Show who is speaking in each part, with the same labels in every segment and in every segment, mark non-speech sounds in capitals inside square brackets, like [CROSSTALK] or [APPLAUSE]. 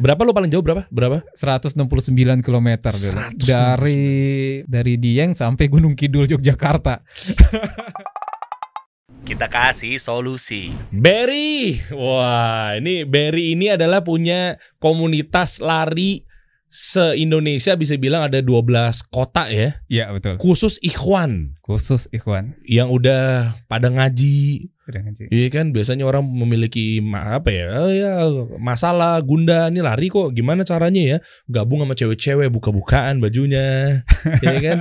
Speaker 1: Berapa lo paling jauh berapa? Berapa?
Speaker 2: 169 km dulu.
Speaker 1: 169.
Speaker 2: Dari dari Dieng sampai Gunung Kidul Yogyakarta. [LAUGHS]
Speaker 3: Kita kasih solusi.
Speaker 1: Berry. Wah, ini Berry ini adalah punya komunitas lari se-Indonesia bisa bilang ada 12 kota ya.
Speaker 2: Iya, betul.
Speaker 1: Khusus Ikhwan
Speaker 2: Khusus Ikhwan.
Speaker 1: yang udah pada ngaji. Iya kan biasanya orang memiliki apa ya? Oh ya masalah gunda ini lari kok gimana caranya ya? Gabung sama cewek-cewek buka-bukaan bajunya. [LAUGHS] Iya kan?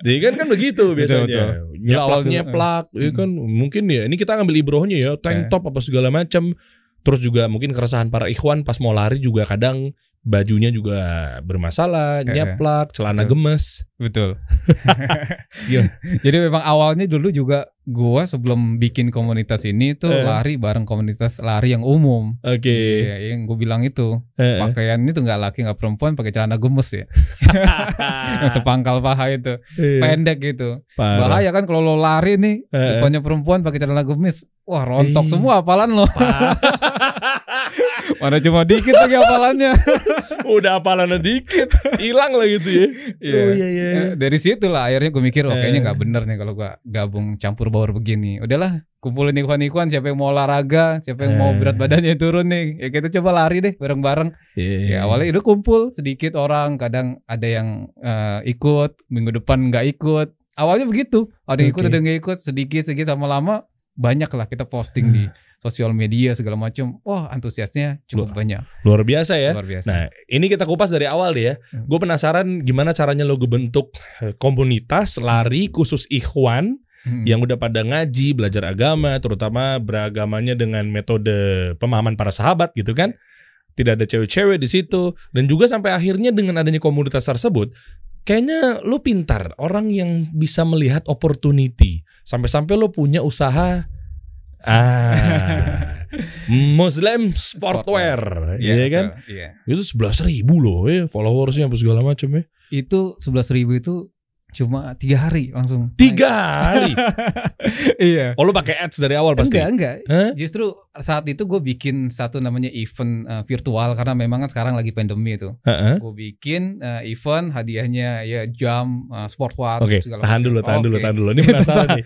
Speaker 1: Iya kan kan begitu biasanya.
Speaker 2: betul.
Speaker 1: Nyeplak
Speaker 2: awal dulu,
Speaker 1: nyeplak, iya kan mungkin ya. Ini kita ngambil ibrohnya ya, tank
Speaker 2: Eh.
Speaker 1: top apa segala macam. Terus juga mungkin keresahan para ikhwan pas mau lari juga kadang bajunya juga bermasalah, nyeplak, celana
Speaker 2: betul.
Speaker 1: gemes.
Speaker 2: Betul. [LAUGHS] Jadi memang awalnya dulu juga gua sebelum bikin komunitas ini tuh
Speaker 1: Eh.
Speaker 2: lari bareng komunitas lari yang umum.
Speaker 1: Oke.
Speaker 2: Iya, yang gue bilang itu
Speaker 1: eh.
Speaker 2: pakaiannya tuh nggak laki nggak perempuan pakai celana gemes ya, [LAUGHS] yang sepangkal paha itu,
Speaker 1: Iya,
Speaker 2: pendek gitu.
Speaker 1: parah.
Speaker 2: Bahaya kan kalau lo lari nih,
Speaker 1: eh.
Speaker 2: depannya perempuan pakai celana gemes, wah rontok
Speaker 1: Iya.
Speaker 2: semua apalan lo. [LAUGHS] [LAUGHS] Mana cuma dikit lagi apalannya. [LAUGHS]
Speaker 1: Udah apalannya dikit, hilang lah gitu ya.
Speaker 2: Iya.
Speaker 1: Oh iya iya. iya.
Speaker 2: Eh, Dari situ lah akhirnya gue mikir, oh kayaknya nggak bener nih kalau gue gabung campur baur begini. Udahlah, kumpulin ikhwan-ikhwan siapa yang mau olahraga, siapa yang mau
Speaker 1: Eh.
Speaker 2: berat badannya turun nih. Ya kita coba lari deh bareng-bareng.
Speaker 1: Iya.
Speaker 2: Ya awalnya itu kumpul sedikit orang, kadang ada yang eh, ikut, minggu depan nggak ikut. Awalnya begitu, ada yang ikut, ada yang nggak ikut, sedikit sedikit lama-lama banyak lah kita posting di sosial media segala macam. Wah antusiasnya cukup
Speaker 1: Luar-
Speaker 2: banyak,
Speaker 1: luar biasa ya.
Speaker 2: luar biasa.
Speaker 1: Nah, ini kita kupas dari awal deh ya.
Speaker 2: Hmm.
Speaker 1: Gue penasaran gimana caranya lo bentuk eh, komunitas lari khusus ikhwan
Speaker 2: Hmm.
Speaker 1: yang udah pada ngaji, belajar agama, terutama beragamanya dengan metode pemahaman para sahabat gitu kan. Tidak ada cewek-cewek di situ dan juga sampai akhirnya dengan adanya komunitas tersebut kayaknya lo pintar, orang yang bisa melihat opportunity. Sampai-sampai lo punya usaha ah [LAUGHS] Muslim sportwear,
Speaker 2: Iya
Speaker 1: iya kan?
Speaker 2: Iya.
Speaker 1: Itu sebelas ribu loh ya followersnya apa segala macam ya.
Speaker 2: Itu 11.000 ribu itu cuma tiga hari langsung.
Speaker 1: Tiga hari. [LAUGHS]
Speaker 2: iya.
Speaker 1: Oh lu pakai ads dari awal pasti.
Speaker 2: Enggak, enggak.
Speaker 1: Hah?
Speaker 2: Justru saat itu gue bikin satu namanya event eh, virtual karena memang kan sekarang lagi pandemi itu.
Speaker 1: Heeh.
Speaker 2: Gue bikin eh, event hadiahnya ya jam eh, sport watch
Speaker 1: Oke,
Speaker 2: segala
Speaker 1: tahan
Speaker 2: macam.
Speaker 1: dulu, tahan dulu,
Speaker 2: Oke.
Speaker 1: tahan dulu. Ini penasaran [LAUGHS] nih.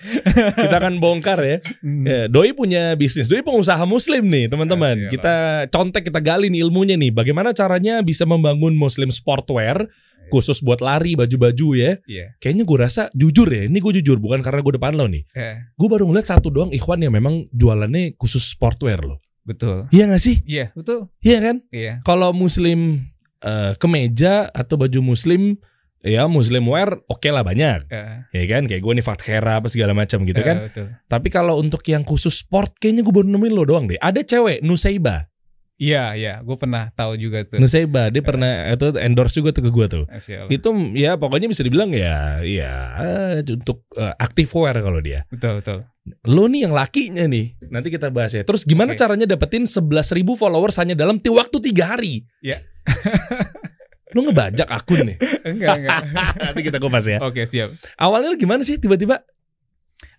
Speaker 1: Kita akan bongkar ya.
Speaker 2: Hmm.
Speaker 1: Ya, Doi punya bisnis, Doi pengusaha muslim nih teman-teman. Kita contek, kita gali nih ilmunya nih. Bagaimana caranya bisa membangun muslim sportwear khusus buat lari baju-baju ya.
Speaker 2: Iya.
Speaker 1: Kayaknya gue rasa jujur ya, ini gue jujur bukan karena gue depan lo nih.
Speaker 2: Eh,
Speaker 1: Gue baru ngeliat satu doang ikhwan yang memang jualannya khusus sportwear loh.
Speaker 2: betul.
Speaker 1: Iya gak sih?
Speaker 2: Iya, betul.
Speaker 1: Iya kan?
Speaker 2: Iya.
Speaker 1: Kalau muslim eh, kemeja atau baju muslim ya muslim wear oke lah banyak.
Speaker 2: Eh,
Speaker 1: Ya kan kayak gue nih Fathera apa segala macam gitu
Speaker 2: eh,
Speaker 1: kan.
Speaker 2: betul.
Speaker 1: Tapi kalau untuk yang khusus sport kayaknya gue baru nemuin lo doang deh. Ada cewek Nusaiba.
Speaker 2: Iya, iya. Gue pernah tahu juga tuh.
Speaker 1: Nusaiba dia pernah itu endorse juga tuh ke gue tuh.
Speaker 2: Masya Allah.
Speaker 1: Itu ya pokoknya bisa dibilang ya ya eh, untuk eh, active wear kalau dia.
Speaker 2: Betul, betul.
Speaker 1: Lo nih yang lakinya nih. Nanti kita bahas ya. Terus gimana
Speaker 2: Oke.
Speaker 1: caranya dapetin 11.000 followers hanya dalam waktu tiga hari?
Speaker 2: Ya. [LAUGHS]
Speaker 1: lo ngebajak akun nih. [LAUGHS]
Speaker 2: enggak, enggak. [LAUGHS]
Speaker 1: Nanti kita kupas ya.
Speaker 2: Oke, siap.
Speaker 1: Awalnya lo gimana sih tiba-tiba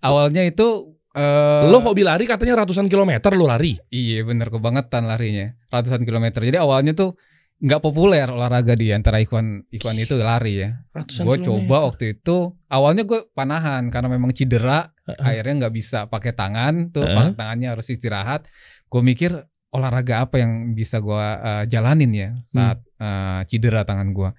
Speaker 2: Awalnya itu eh
Speaker 1: lo hobi lari katanya ratusan kilometer lo lari.
Speaker 2: Iya bener kebangetan larinya ratusan kilometer. Jadi awalnya tuh nggak populer olahraga di antara ikhwan ikhwan itu lari ya.
Speaker 1: Ratusan
Speaker 2: Gue coba waktu itu awalnya gue panahan karena memang cedera
Speaker 1: Heeh.
Speaker 2: akhirnya nggak bisa pakai tangan tuh pakai tangannya harus istirahat. Gue mikir olahraga apa yang bisa gue eh, jalanin ya saat eh, cedera tangan gue.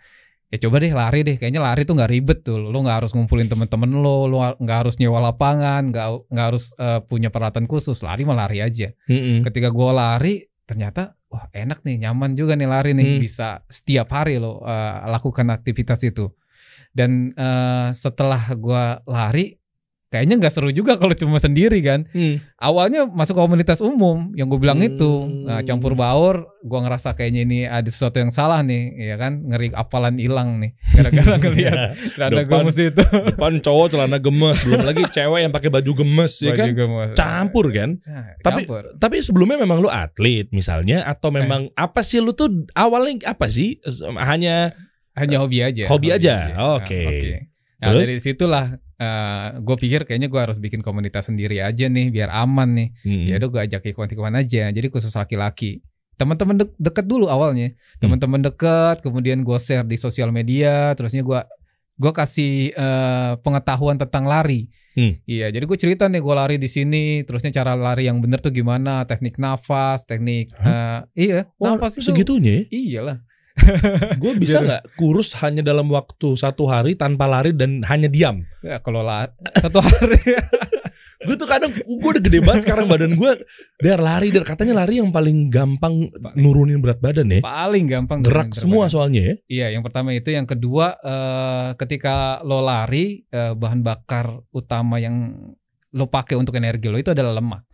Speaker 2: Ya coba deh lari deh. Kayaknya lari tuh nggak ribet tuh. Lo nggak harus ngumpulin temen-temen lo. Lo nggak harus nyewa lapangan. Nggak nggak harus eh, punya peralatan khusus. Lari mah lari aja
Speaker 1: Mm-mm.
Speaker 2: ketika gue lari ternyata wah enak nih nyaman juga nih lari nih
Speaker 1: Hmm.
Speaker 2: bisa setiap hari lo eh, lakukan aktivitas itu dan eh, setelah gue lari kayaknya nggak seru juga kalau cuma sendiri kan
Speaker 1: Hmm.
Speaker 2: awalnya masuk komunitas umum yang gue bilang
Speaker 1: Hmm.
Speaker 2: itu nah, campur baur gue ngerasa kayaknya ini ada sesuatu yang salah nih ya kan ngeri apalan hilang nih [LAUGHS] gara-gara [LAUGHS] ngelihat celana
Speaker 1: Depan.
Speaker 2: gemes itu [LAUGHS]
Speaker 1: Depan cowok celana gemes, belum lagi cewek yang pakai baju gemes ya
Speaker 2: Baju
Speaker 1: kan.
Speaker 2: gemes.
Speaker 1: Campur kan?
Speaker 2: Ca-
Speaker 1: Tapi
Speaker 2: campur.
Speaker 1: tapi sebelumnya memang lu atlet misalnya atau
Speaker 2: Eh.
Speaker 1: memang apa sih lu tuh awalnya apa sih? Hanya
Speaker 2: hanya hobi aja
Speaker 1: Hobi aja, oke.
Speaker 2: Nah
Speaker 1: Terus?
Speaker 2: dari situlah gue pikir kayaknya gue harus bikin komunitas sendiri aja nih biar aman nih
Speaker 1: Hmm.
Speaker 2: ya udah gue ajak ikhwan-ikhwan aja jadi khusus laki-laki teman-teman dek- deket dulu awalnya
Speaker 1: Hmm.
Speaker 2: teman-teman deket kemudian gue share di sosial media terusnya gue gue kasih eh, pengetahuan tentang lari
Speaker 1: Hmm.
Speaker 2: iya jadi gue cerita nih gue lari di sini terusnya cara lari yang bener tuh gimana teknik nafas teknik eh, iya
Speaker 1: Oh,
Speaker 2: nafas itu
Speaker 1: segitunya ya?
Speaker 2: iyalah [LAUGHS]
Speaker 1: Gue bisa
Speaker 2: Biar-
Speaker 1: nggak kurus hanya dalam waktu satu hari tanpa lari dan hanya diam?
Speaker 2: ya, kalau lari [LAUGHS] satu hari [LAUGHS]
Speaker 1: Gue tuh kadang gue udah gede banget sekarang badan gue. Biar lari, dan katanya lari yang paling gampang nurunin berat badan ya.
Speaker 2: paling gampang
Speaker 1: Gerak semua
Speaker 2: badan.
Speaker 1: soalnya ya.
Speaker 2: Iya, yang pertama itu, yang kedua eh, ketika lo lari eh, bahan bakar utama yang lo pakai untuk energi lo itu adalah lemak.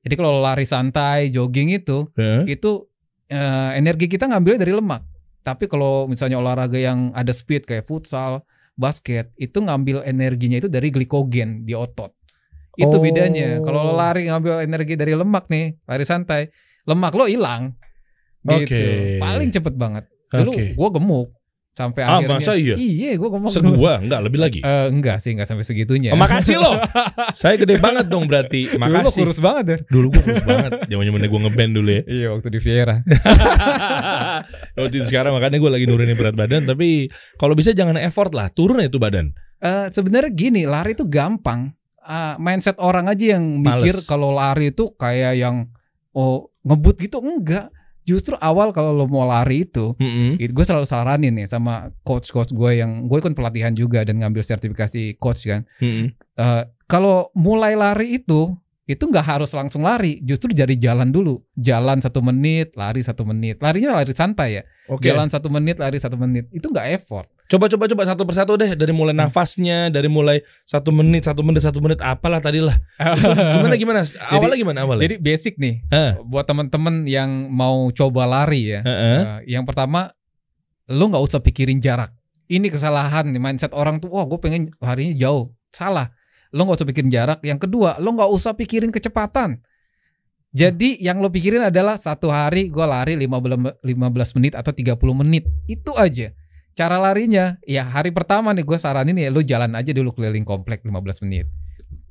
Speaker 2: Jadi kalau lo lari santai, jogging itu,
Speaker 1: Heeh.
Speaker 2: itu eh, energi kita ngambilnya dari lemak. Tapi kalau misalnya olahraga yang ada speed kayak futsal, basket, itu ngambil energinya itu dari glikogen di otot. Itu
Speaker 1: Oh.
Speaker 2: bedanya. Kalau lo lari ngambil energi dari lemak nih, lari santai, lemak lo hilang. Gitu.
Speaker 1: Oke.
Speaker 2: Paling cepet banget. Dulu
Speaker 1: Oke.
Speaker 2: gue gemuk sampai
Speaker 1: Ah,
Speaker 2: akhirnya.
Speaker 1: masa iya?
Speaker 2: Iya, gue gemuk.
Speaker 1: Segua enggak lebih lagi.
Speaker 2: Eh, enggak sih, enggak sampai segitunya.
Speaker 1: Oh, makasih loh. [LAUGHS] Saya gede banget dong berarti.
Speaker 2: Dulu lo
Speaker 1: Makasih.
Speaker 2: kurus banget ya.
Speaker 1: Dulu gue kurus banget. Zaman-zamannya gue ngeband dulu ya.
Speaker 2: Iya, waktu di Viera. [LAUGHS]
Speaker 1: Waktu itu sekarang makanya gue lagi nurunin berat badan tapi kalau bisa jangan effort lah, turun itu badan.
Speaker 2: Eh, sebenarnya gini, lari itu gampang. Ah, mindset orang aja yang mikir kalau lari itu kayak yang oh ngebut gitu enggak. Justru awal kalau lo mau lari itu,
Speaker 1: Mm-mm.
Speaker 2: gue selalu saranin nih sama coach-coach gue yang gue ikut pelatihan juga dan ngambil sertifikasi coach kan.
Speaker 1: Mm-mm.
Speaker 2: Eh, kalau mulai lari itu itu nggak harus langsung lari, justru jadi jalan dulu. Jalan satu menit, lari satu menit. Larinya lari santai ya.
Speaker 1: Oke.
Speaker 2: Jalan satu menit, lari satu menit. Itu nggak effort.
Speaker 1: Coba coba coba satu persatu deh dari mulai nafasnya, dari mulai satu menit, satu menit, satu menit, apalah tadi lah. [LAUGHS] Gimana gimana? Awalnya gimana awalnya?
Speaker 2: Jadi basic nih
Speaker 1: Hah?
Speaker 2: buat teman-teman yang mau coba lari ya.
Speaker 1: Heeh.
Speaker 2: Eh, yang pertama, lu nggak usah pikirin jarak. Ini kesalahan nih mindset orang tuh. Wah, gue pengen larinya jauh. Salah. Lo nggak usah pikirin jarak. Yang kedua, lo nggak usah pikirin kecepatan. Jadi yang lo pikirin adalah satu hari gue lari 15, 15 menit atau 30 menit. Itu aja. Cara larinya, ya hari pertama nih gue saranin ya lo jalan aja dulu keliling komplek 15 menit.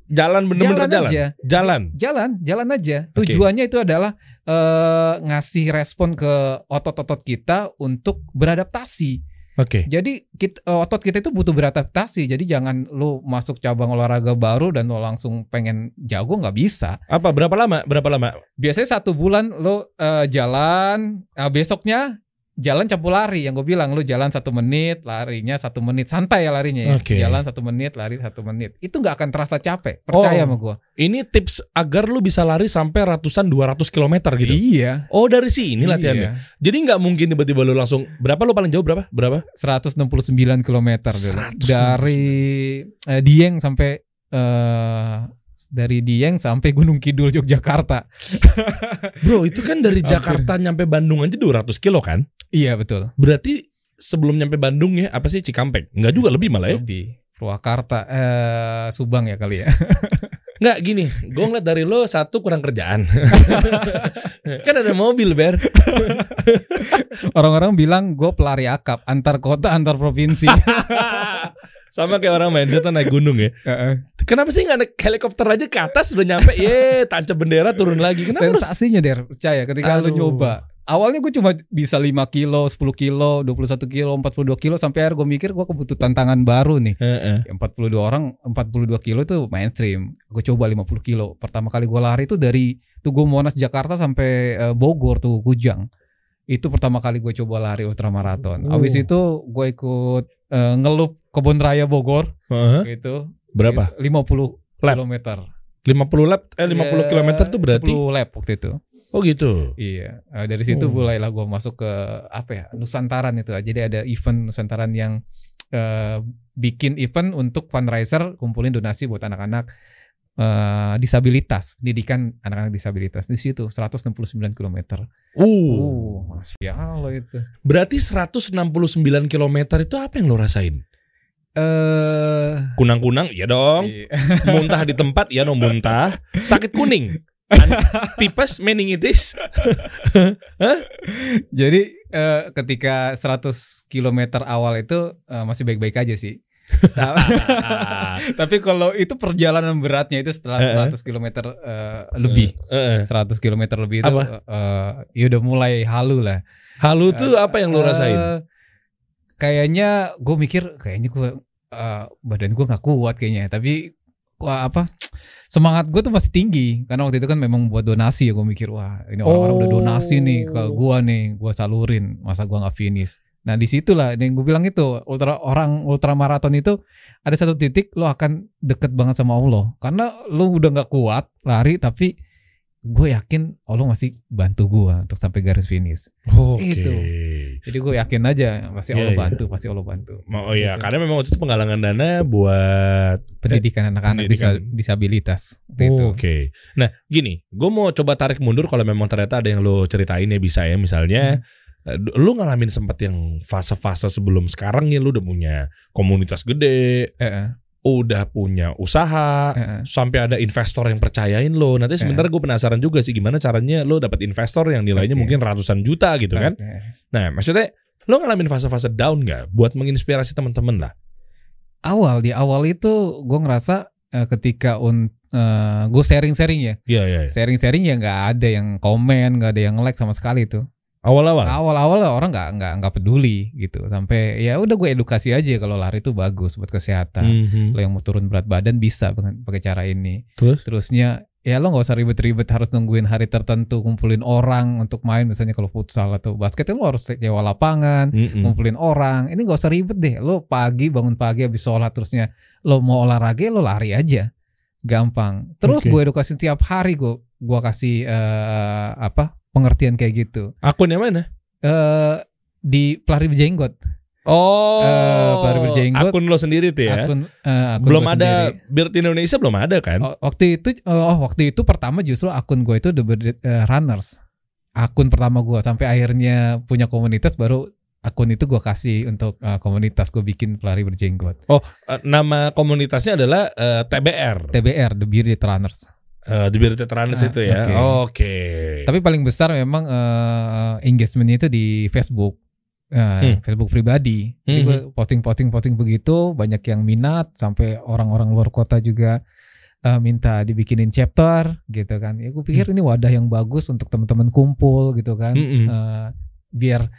Speaker 1: Jalan bener-bener jalan.
Speaker 2: aja
Speaker 1: Jalan.
Speaker 2: jalan jalan aja
Speaker 1: Oke.
Speaker 2: tujuannya itu adalah eh, ngasih respon ke otot-otot kita untuk beradaptasi
Speaker 1: Oke.
Speaker 2: jadi kit- eh, otot kita itu butuh beradaptasi jadi jangan lu masuk cabang olahraga baru dan lo langsung pengen jago nggak bisa
Speaker 1: Apa berapa lama? Berapa lama?
Speaker 2: biasanya satu bulan lo eh, jalan eh, besoknya jalan campur lari yang gue bilang lu jalan satu menit larinya satu menit santai ya larinya ya
Speaker 1: Oke.
Speaker 2: jalan satu menit lari satu menit itu nggak akan terasa capek percaya
Speaker 1: Oh.
Speaker 2: sama gue
Speaker 1: Ini tips agar lu bisa lari sampai ratusan 200 km gitu.
Speaker 2: iya
Speaker 1: Oh dari sini latihannya.
Speaker 2: Iya.
Speaker 1: Jadi nggak mungkin tiba-tiba lu langsung berapa lu paling jauh berapa? Berapa?
Speaker 2: 169 km dulu.
Speaker 1: 169.
Speaker 2: Dari eh, Dieng sampai eh dari Dieng sampai Gunung Kidul Yogyakarta. [LAUGHS]
Speaker 1: Bro itu kan dari. Jakarta nyampe Bandung aja 200 kilo kan?
Speaker 2: Iya betul.
Speaker 1: Berarti sebelum nyampe Bandung ya apa sih Cikampek? Enggak juga lebih malah ya.
Speaker 2: Lebih. Purwakarta eh Subang ya kali ya. [LAUGHS]
Speaker 1: Enggak gini, gue ngeliat dari lo satu kurang kerjaan. [LAUGHS] kan ada mobil ber.
Speaker 2: Orang-orang bilang gue pelari akap antar kota antar provinsi.
Speaker 1: Sama kayak orang mindsetnya naik gunung ya. Kenapa sih nggak naik helikopter aja ke atas udah nyampe? Ye, tancap bendera turun lagi. Kenapa harus?
Speaker 2: Sensasinya der, percaya ketika lu
Speaker 1: Aduh.
Speaker 2: nyoba. Awalnya gue cuma bisa 5 kilo, 10 kilo, 21 kilo, 42 kilo sampai akhirnya gue mikir gue kebutuh tantangan baru nih. Ya, 42 orang 42 kilo itu mainstream gue coba 50 kilo pertama kali gue lari itu dari Tugu Monas Jakarta sampai eh, Bogor tuh Kujang itu pertama kali gue coba lari ultramaraton
Speaker 1: Oh.
Speaker 2: abis itu gue ikut eh, ngelup kebun raya Bogor
Speaker 1: Heeh.
Speaker 2: gitu
Speaker 1: Berapa?
Speaker 2: 50
Speaker 1: Lap.
Speaker 2: kilometer
Speaker 1: 50 lap eh 50
Speaker 2: Ya,
Speaker 1: kilometer tuh berarti
Speaker 2: 10 lap waktu itu
Speaker 1: Oh gitu.
Speaker 2: iya Eh, dari situ
Speaker 1: Oh.
Speaker 2: mulailah gue masuk ke apa ya Nusantaran itu jadi ada event Nusantaran yang eh, bikin event untuk fundraiser kumpulin donasi buat anak-anak eh, disabilitas pendidikan anak-anak disabilitas di situ 169 km.
Speaker 1: Uh,
Speaker 2: Uh, masya Allah itu.
Speaker 1: berarti 169 km itu apa yang lo rasain?
Speaker 2: Eh,
Speaker 1: Kunang-kunang, ya dong.
Speaker 2: iya. [LAUGHS]
Speaker 1: Muntah di tempat, ya dong muntah. Sakit kuning. [LAUGHS] Tipes, meningitis. [LAUGHS]
Speaker 2: Jadi eh, ketika 100 km awal itu eh, masih baik-baik aja sih. Tapi kalau itu perjalanan beratnya itu setelah
Speaker 1: Eh, eh.
Speaker 2: 100 km eh, lebih.
Speaker 1: Eh, eh.
Speaker 2: 100 km lebih itu
Speaker 1: Apa?
Speaker 2: eh, ya udah mulai halu lah.
Speaker 1: Halu tuh
Speaker 2: Eh,
Speaker 1: apa yang lo
Speaker 2: eh,
Speaker 1: rasain?
Speaker 2: Kayaknya gue mikir kayaknya gue eh, badan gue nggak kuat kayaknya. Tapi wah apa semangat gue tuh masih tinggi karena waktu itu kan memang buat donasi ya gue mikir wah ini orang-orang udah donasi nih ke
Speaker 1: Oh.
Speaker 2: gue nih gue salurin masa gue nggak finish. Nah di situlah yang gue bilang itu ultra orang ultramaraton itu ada satu titik lo akan deket banget sama Allah karena lo udah nggak kuat lari tapi gue yakin Allah masih bantu gue untuk sampai garis finish.
Speaker 1: Oke.
Speaker 2: itu. Jadi gue yakin aja pasti
Speaker 1: Iya,
Speaker 2: Allah
Speaker 1: iya.
Speaker 2: bantu, pasti Allah bantu.
Speaker 1: Oh iya,
Speaker 2: Gitu.
Speaker 1: karena memang waktu itu penggalangan dana buat
Speaker 2: Pendidikan anak-anak disa- disabilitas.
Speaker 1: Oke. Nah, gini, gue mau coba tarik mundur kalau memang ternyata ada yang lo ceritain ya bisa ya. Misalnya, eh, lu ngalamin sempat yang fase-fase sebelum sekarang ya lu udah punya komunitas gede,
Speaker 2: Eh, eh,
Speaker 1: udah punya usaha,
Speaker 2: eh, eh.
Speaker 1: sampai ada investor yang percayain lo. Nanti sebentar gue penasaran juga sih gimana caranya lo dapat investor yang nilainya
Speaker 2: Oke.
Speaker 1: mungkin ratusan juta gitu kan.
Speaker 2: Oke.
Speaker 1: Nah, maksudnya lo ngalamin fase-fase down nggak buat menginspirasi teman-teman lah?
Speaker 2: Awal di awal itu gue ngerasa eh, ketika un, gue sharing-sharing ya,
Speaker 1: Iya, iya. iya.
Speaker 2: sharing-sharing ya nggak ada yang komen, nggak ada yang like sama sekali itu.
Speaker 1: Awal-awal.
Speaker 2: Awal-awal orang nggak nggak nggak peduli gitu, sampai ya udah gue edukasi aja kalau lari itu bagus buat kesehatan.
Speaker 1: Mhm.
Speaker 2: Lo yang mau turun berat badan bisa dengan pakai cara ini.
Speaker 1: Terus?
Speaker 2: Terusnya ya lo nggak usah ribet-ribet harus nungguin hari tertentu kumpulin orang untuk main misalnya kalau futsal atau basket lo harus nyewa lapangan
Speaker 1: Mm-mm.
Speaker 2: ngumpulin orang ini nggak usah ribet deh lo pagi bangun pagi habis sholat terusnya lo mau olahraga lo lari aja gampang terus
Speaker 1: Oke.
Speaker 2: gue edukasi tiap hari gue gue kasih eh, apa pengertian kayak gitu
Speaker 1: Akunnya mana?
Speaker 2: eh di pelari berjenggot
Speaker 1: Oh,
Speaker 2: Eh, pelari berjenggot.
Speaker 1: akun lo sendiri tuh ya?
Speaker 2: akun, eh, akun
Speaker 1: belum ada
Speaker 2: sendiri.
Speaker 1: Beard Indonesia belum ada kan?
Speaker 2: Oh, waktu itu oh waktu itu pertama justru akun gue itu The Bird Runners. Akun pertama gue sampai akhirnya punya komunitas baru akun itu gue kasih untuk eh, komunitas gue bikin pelari berjenggot.
Speaker 1: Eh, nama komunitasnya adalah eh, TBR,
Speaker 2: TBR The Bearded Runners.
Speaker 1: Eh, The Bearded Runners
Speaker 2: Ah,
Speaker 1: itu ya.
Speaker 2: oke.
Speaker 1: Oke.
Speaker 2: Tapi paling besar memang eh, engagementnya itu di Facebook. Eh,
Speaker 1: Hmm.
Speaker 2: Facebook pribadi. Jadi
Speaker 1: Mhm.
Speaker 2: gue posting-posting posting begitu banyak yang minat sampai orang-orang luar kota juga eh, minta dibikinin chapter gitu kan. Ya gue pikir ini wadah yang bagus untuk teman-teman kumpul gitu kan.
Speaker 1: Mm-mm.
Speaker 2: Eh, biar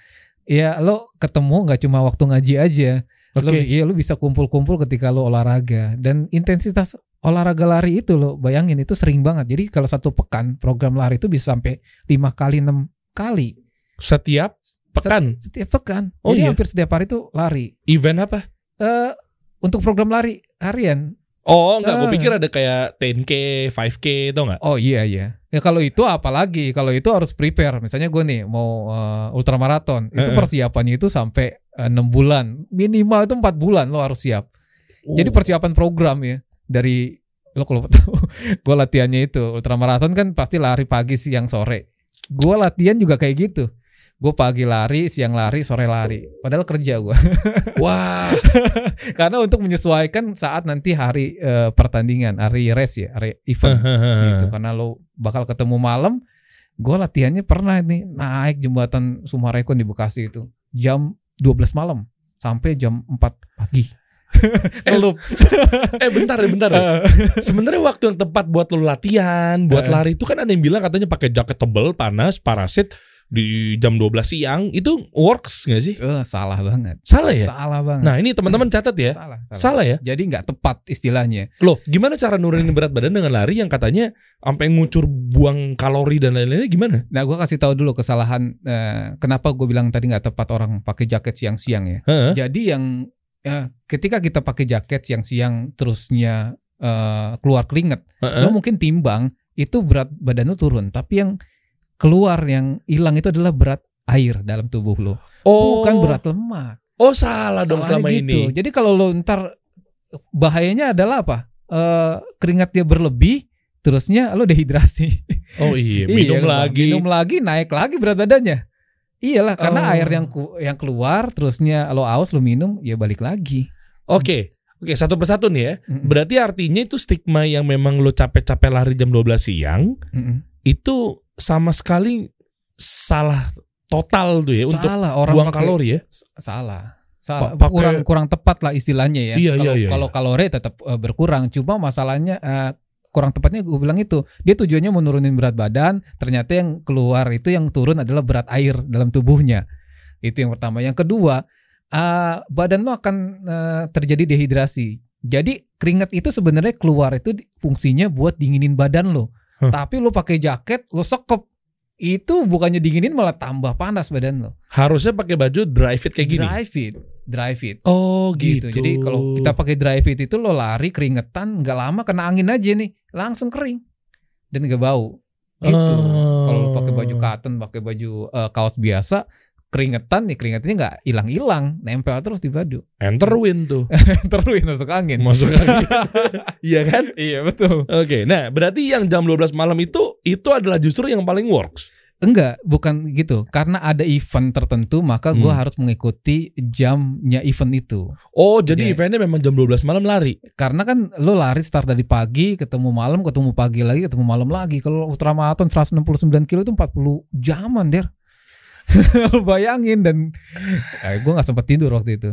Speaker 2: ya lo ketemu nggak cuma waktu ngaji aja. Lo,
Speaker 1: Oke.
Speaker 2: iya lo bisa kumpul-kumpul ketika lo olahraga dan intensitas olahraga lari itu lo bayangin itu sering banget. Jadi kalau satu pekan program lari itu bisa sampai lima kali enam kali
Speaker 1: Setiap pekan
Speaker 2: setiap pekan.
Speaker 1: Oh,
Speaker 2: Jadi
Speaker 1: iya?
Speaker 2: hampir setiap hari itu lari.
Speaker 1: event apa?
Speaker 2: Eh untuk program lari harian.
Speaker 1: Oh, enggak, gue
Speaker 2: Ah.
Speaker 1: pikir ada kayak 10K, 5K, tau nggak?
Speaker 2: Oh iya iya. Ya kalau itu apalagi kalau itu harus prepare. Misalnya gue nih mau eh, ultramaraton, itu
Speaker 1: Eh, eh.
Speaker 2: persiapannya itu sampai eh, enam bulan, minimal itu empat bulan lo harus siap. Jadi
Speaker 1: Oh.
Speaker 2: persiapan program ya dari lo kalau [LAUGHS] tahu, gue latihannya itu ultramaraton kan pasti lari pagi, siang, sore. Gue latihan juga kayak gitu. Gue pagi lari, siang lari, sore lari. Padahal kerja gue. [LAUGHS]
Speaker 1: Wah, [LAUGHS]
Speaker 2: Karena untuk menyesuaikan saat nanti hari eh, pertandingan, hari race ya, hari event. gitu karena lo bakal ketemu malam gue latihannya pernah nih naik jembatan Sumarekon di Bekasi itu jam 12 malam sampai jam 4 pagi Ngelup. [LAUGHS]
Speaker 1: eh bentar ya, bentar. [LAUGHS] ya. Sebenarnya waktu yang tepat buat lo latihan, buat
Speaker 2: Eh.
Speaker 1: lari itu kan ada yang bilang katanya pakai jaket tebel, panas, parasit di jam 12 siang itu works nggak sih?
Speaker 2: Eh, salah banget
Speaker 1: Salah ya?
Speaker 2: salah banget
Speaker 1: Nah ini teman-teman catat ya.
Speaker 2: salah, salah
Speaker 1: Salah ya?
Speaker 2: jadi nggak tepat istilahnya
Speaker 1: Loh, gimana cara nurunin berat badan dengan lari yang katanya sampai ngucur buang kalori dan lain-lainnya gimana?
Speaker 2: nah gue kasih tahu dulu kesalahan eh, kenapa gue bilang tadi nggak tepat orang pakai jaket siang-siang ya
Speaker 1: Heeh.
Speaker 2: Jadi yang ya, ketika kita pakai jaket siang-siang terusnya eh, keluar keringet,
Speaker 1: Heeh.
Speaker 2: lo mungkin timbang itu berat badan lo turun, tapi yang keluar yang hilang itu adalah berat air dalam tubuh lo,
Speaker 1: Oh,
Speaker 2: bukan berat lemak.
Speaker 1: Oh salah dong
Speaker 2: Salahnya
Speaker 1: selama
Speaker 2: gitu.
Speaker 1: ini.
Speaker 2: Jadi kalau lo ntar bahayanya adalah apa? Eh, keringat dia berlebih, terusnya lo dehidrasi.
Speaker 1: Oh iya, [LAUGHS] minum
Speaker 2: Iya,
Speaker 1: lagi.
Speaker 2: Minum lagi, naik lagi berat badannya. Iyalah, karena
Speaker 1: Oh.
Speaker 2: air yang ku- yang keluar, terusnya lo aus, lo minum, ya balik lagi.
Speaker 1: Oke. Oke, satu persatu nih ya.
Speaker 2: Mm-mm.
Speaker 1: Berarti artinya itu stigma yang memang lo capek-capek lari jam 12 siang
Speaker 2: Mm-mm.
Speaker 1: itu sama sekali salah total tuh ya untuk
Speaker 2: salah orang
Speaker 1: buang
Speaker 2: pakai
Speaker 1: kalori ya.
Speaker 2: salah Sa-
Speaker 1: Pa- pakai-
Speaker 2: kurang kurang tepat lah istilahnya ya.
Speaker 1: Iya,
Speaker 2: kalau
Speaker 1: iya, iya,
Speaker 2: kalau kalori tetap eh, berkurang, cuma masalahnya eh, kurang tepatnya gue bilang itu dia tujuannya menurunin berat badan, ternyata yang keluar itu yang turun adalah berat air dalam tubuhnya. Itu yang pertama. Yang kedua, eh, badan lo akan eh, terjadi dehidrasi. Jadi keringat itu sebenarnya keluar itu fungsinya buat dinginin badan lo.
Speaker 1: Huh.
Speaker 2: Tapi lo pakai jaket, lo sekop. Itu bukannya dinginin malah tambah panas badan lo.
Speaker 1: Harusnya pakai baju dry fit kayak gini.
Speaker 2: Dry fit, dry fit
Speaker 1: Oh
Speaker 2: gitu. Jadi kalau kita pakai dry fit itu lo lari keringetan nggak lama kena angin aja nih langsung kering dan nggak bau. Gitu.
Speaker 1: Oh.
Speaker 2: Kalau pakai baju cotton, pakai baju eh, kaos biasa keringetan nih keringetnya nggak hilang-hilang, nempel terus di baju.
Speaker 1: enter win tuh. [LAUGHS]
Speaker 2: Terus masuk angin.
Speaker 1: Masuk lagi. [LAUGHS] Iya kan?
Speaker 2: iya betul.
Speaker 1: Oke, nah berarti yang jam 12 malam itu itu adalah justru yang paling works.
Speaker 2: Enggak, bukan gitu. Karena ada event tertentu, maka gue
Speaker 1: Hmm.
Speaker 2: harus mengikuti jamnya event itu.
Speaker 1: Oh, jadi
Speaker 2: Jadi-
Speaker 1: eventnya memang jam 12 malam lari.
Speaker 2: Karena kan lo lari start dari pagi, ketemu malam, ketemu pagi lagi, ketemu malam lagi. Kalau ultramaraton 169 kilo itu 40 jaman, Der. [LAUGHS] Lo bayangin dan eh, gue nggak sempat tidur waktu itu.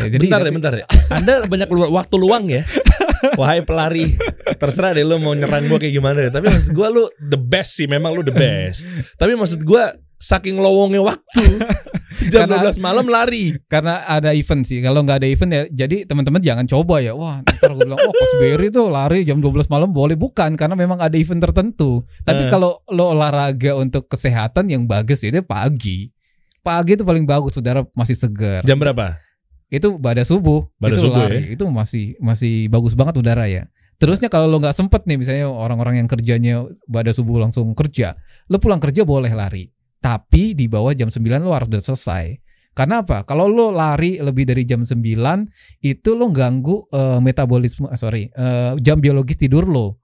Speaker 2: Eh, jadi
Speaker 1: bentar ya, bentar ya. [LAUGHS] Anda banyak lu- waktu luang ya. [LAUGHS] Wahai pelari, terserah deh lu mau nyerang gua kayak gimana deh. Tapi maksud gua lu the best sih, memang lu the best. Tapi maksud gua saking lowongnya waktu [LAUGHS] jam
Speaker 2: Karena-
Speaker 1: 12 malam lari.
Speaker 2: karena ada event sih. Kalau nggak ada event ya, jadi teman-teman jangan coba ya. Wah, ntar gue bilang, oh Coach Berry tuh lari jam 12 malam boleh bukan karena memang ada event tertentu. Tapi
Speaker 1: Eh.
Speaker 2: kalau lo olahraga untuk kesehatan yang bagus itu pagi. Pagi itu paling bagus, saudara masih segar.
Speaker 1: Jam berapa?
Speaker 2: Itu pada subuh.
Speaker 1: Pada
Speaker 2: itu
Speaker 1: subuh ya?
Speaker 2: lari itu masih masih bagus banget udara ya. Terusnya kalau lo nggak sempet nih misalnya orang-orang yang kerjanya pada subuh langsung kerja lo pulang kerja boleh lari. Tapi di bawah jam 9 lo harus udah selesai. Karena apa? Kalau lo lari lebih dari jam 9 itu lo ganggu eh, metabolisme ah, sorry eh, jam biologis tidur lo.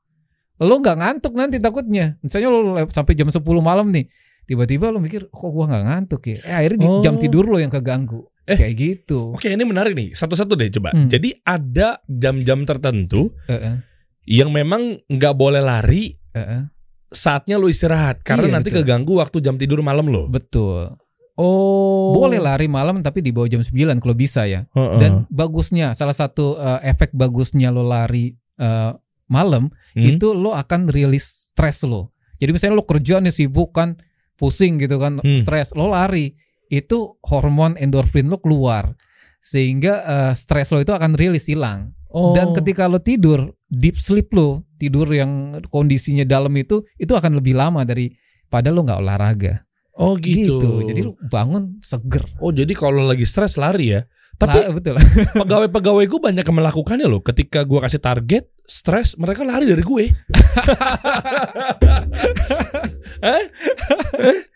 Speaker 2: Lo nggak ngantuk nanti takutnya. Misalnya lo sampai jam 10 malam nih tiba-tiba lo mikir kok gua nggak ngantuk ya? Eh, akhirnya
Speaker 1: Oh.
Speaker 2: jam tidur lo yang keganggu
Speaker 1: Eh.
Speaker 2: kayak gitu
Speaker 1: Oke, ini menarik nih. Satu-satu deh coba.
Speaker 2: Hmm.
Speaker 1: Jadi ada jam-jam tertentu
Speaker 2: Heeh,
Speaker 1: yang memang nggak boleh lari
Speaker 2: heeh.
Speaker 1: saatnya lu istirahat karena
Speaker 2: Iya,
Speaker 1: nanti
Speaker 2: betul.
Speaker 1: keganggu waktu jam tidur malam lo.
Speaker 2: Betul.
Speaker 1: Oh.
Speaker 2: Boleh lari malam tapi di bawah jam 9 kalau bisa ya.
Speaker 1: Heeh.
Speaker 2: Dan bagusnya salah satu eh, efek bagusnya lo lari eh, malam
Speaker 1: Hmm?
Speaker 2: itu lo akan rilis stres lo. Jadi misalnya lo kerja nih sibuk kan pusing gitu kan
Speaker 1: Hmm.
Speaker 2: stres lo lari itu hormon endorfin lo keluar sehingga eh, stres lo itu akan rilis hilang.
Speaker 1: Oh.
Speaker 2: Dan ketika lo tidur, deep sleep lo, tidur yang kondisinya dalam itu, itu akan lebih lama daripada lo nggak olahraga.
Speaker 1: oh gitu.
Speaker 2: Jadi lo bangun seger.
Speaker 1: Oh jadi kalau lagi stres lari ya. Tapi
Speaker 2: Lah, betul. [LAUGHS]
Speaker 1: pegawai-pegawai gue banyak yang melakukannya loh. Ketika gue kasih target, stres, mereka lari dari gue. [LAUGHS]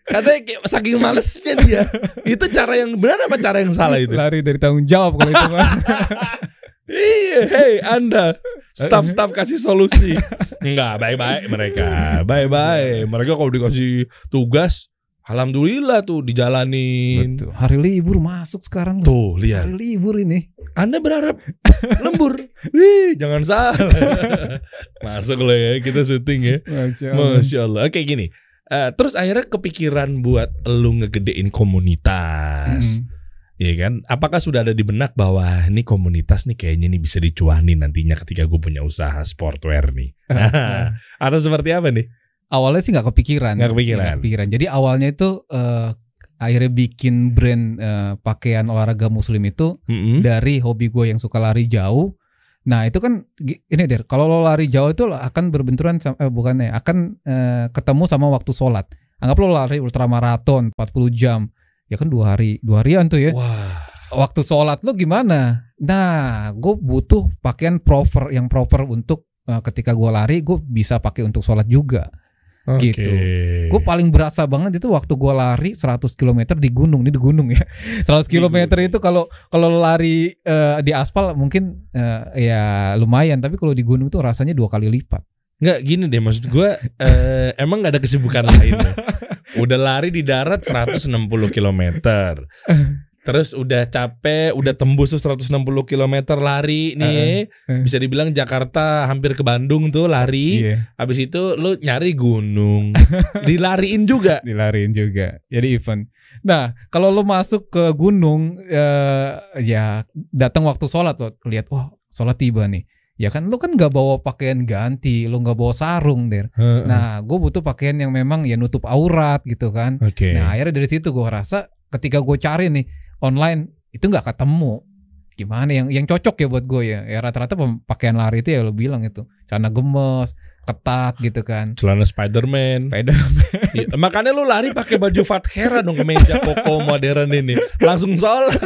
Speaker 1: Katanya kayak saking malesnya dia. Itu cara yang benar apa cara yang salah itu?
Speaker 2: Lari dari tanggung jawab kalau itu kan.
Speaker 1: Iya, hey Anda, staff-staff kasih solusi. Enggak, baik-baik mereka. Baik-baik. Mereka kalau dikasih tugas, alhamdulillah tuh dijalanin.
Speaker 2: Betul. Hari libur masuk sekarang.
Speaker 1: Tuh, lihat.
Speaker 2: Hari libur ini.
Speaker 1: Anda berharap lembur. Wih, jangan salah. [LAUGHS] Masuk loh ya, kita syuting ya.
Speaker 2: Masya
Speaker 1: Masya Allah. Oke gini. Eh, terus akhirnya kepikiran buat lu ngegedein komunitas. Iya kan? Apakah sudah ada di benak bahwa "Ah, ini komunitas nih kayaknya nih bisa dicuanin nantinya ketika gue punya usaha sportwear nih. [LAUGHS] Atau seperti apa nih?
Speaker 2: Awalnya sih nggak kepikiran.
Speaker 1: Nggak kepikiran.
Speaker 2: Nggak kepikiran. Jadi awalnya itu eh, akhirnya bikin brand eh, pakaian olahraga muslim itu
Speaker 1: Mm-mm.
Speaker 2: dari hobi gue yang suka lari jauh. Nah itu kan ini der, kalau lo lari jauh itu lo akan berbenturan sama, eh, bukannya akan eh, ketemu sama waktu sholat. Anggap lo lari ultramaraton 40 jam, ya kan dua hari dua harian tuh ya.
Speaker 1: Wah.
Speaker 2: Waktu sholat lo gimana? Nah, gue butuh pakaian proper yang proper untuk eh, ketika gue lari, gue bisa pakai untuk sholat juga.
Speaker 1: Oke.
Speaker 2: Gitu. Gue paling berasa banget itu waktu gue lari 100 km di gunung, ini di gunung ya. [LAUGHS] 100 km itu kalau kalau lari eh, di aspal mungkin eh, ya lumayan, tapi kalau di gunung tuh rasanya dua kali lipat.
Speaker 1: Nggak gini deh maksud gue [LAUGHS] eh, emang nggak ada kesibukan lain. ya? [LAUGHS] Udah lari di darat 160 km. Terus udah capek, udah tembus tuh 160 km lari nih.
Speaker 2: Uh-uh.
Speaker 1: Bisa dibilang Jakarta hampir ke Bandung tuh lari.
Speaker 2: Iya,
Speaker 1: Habis itu lu nyari gunung. [LAUGHS] Dilariin juga.
Speaker 2: dilariin juga. Jadi event. Nah, kalau lo masuk ke gunung eh, ya datang waktu sholat lo lihat wah sholat tiba nih. Ya kan lo kan nggak bawa pakaian ganti, lo nggak bawa sarung der. Nah, gue butuh pakaian yang memang ya nutup aurat gitu kan.
Speaker 1: Oke.
Speaker 2: Nah, akhirnya dari situ gue rasa ketika gue cari nih online itu nggak ketemu. Gimana yang yang cocok ya buat gue ya? Ya rata-rata pakaian lari itu ya lo bilang itu celana gemes, ketat gitu kan.
Speaker 1: Celana Spiderman.
Speaker 2: Sepeda
Speaker 1: Iya, Makanya lu lari pakai baju Fathera dong kemeja koko modern ini. Langsung sholat.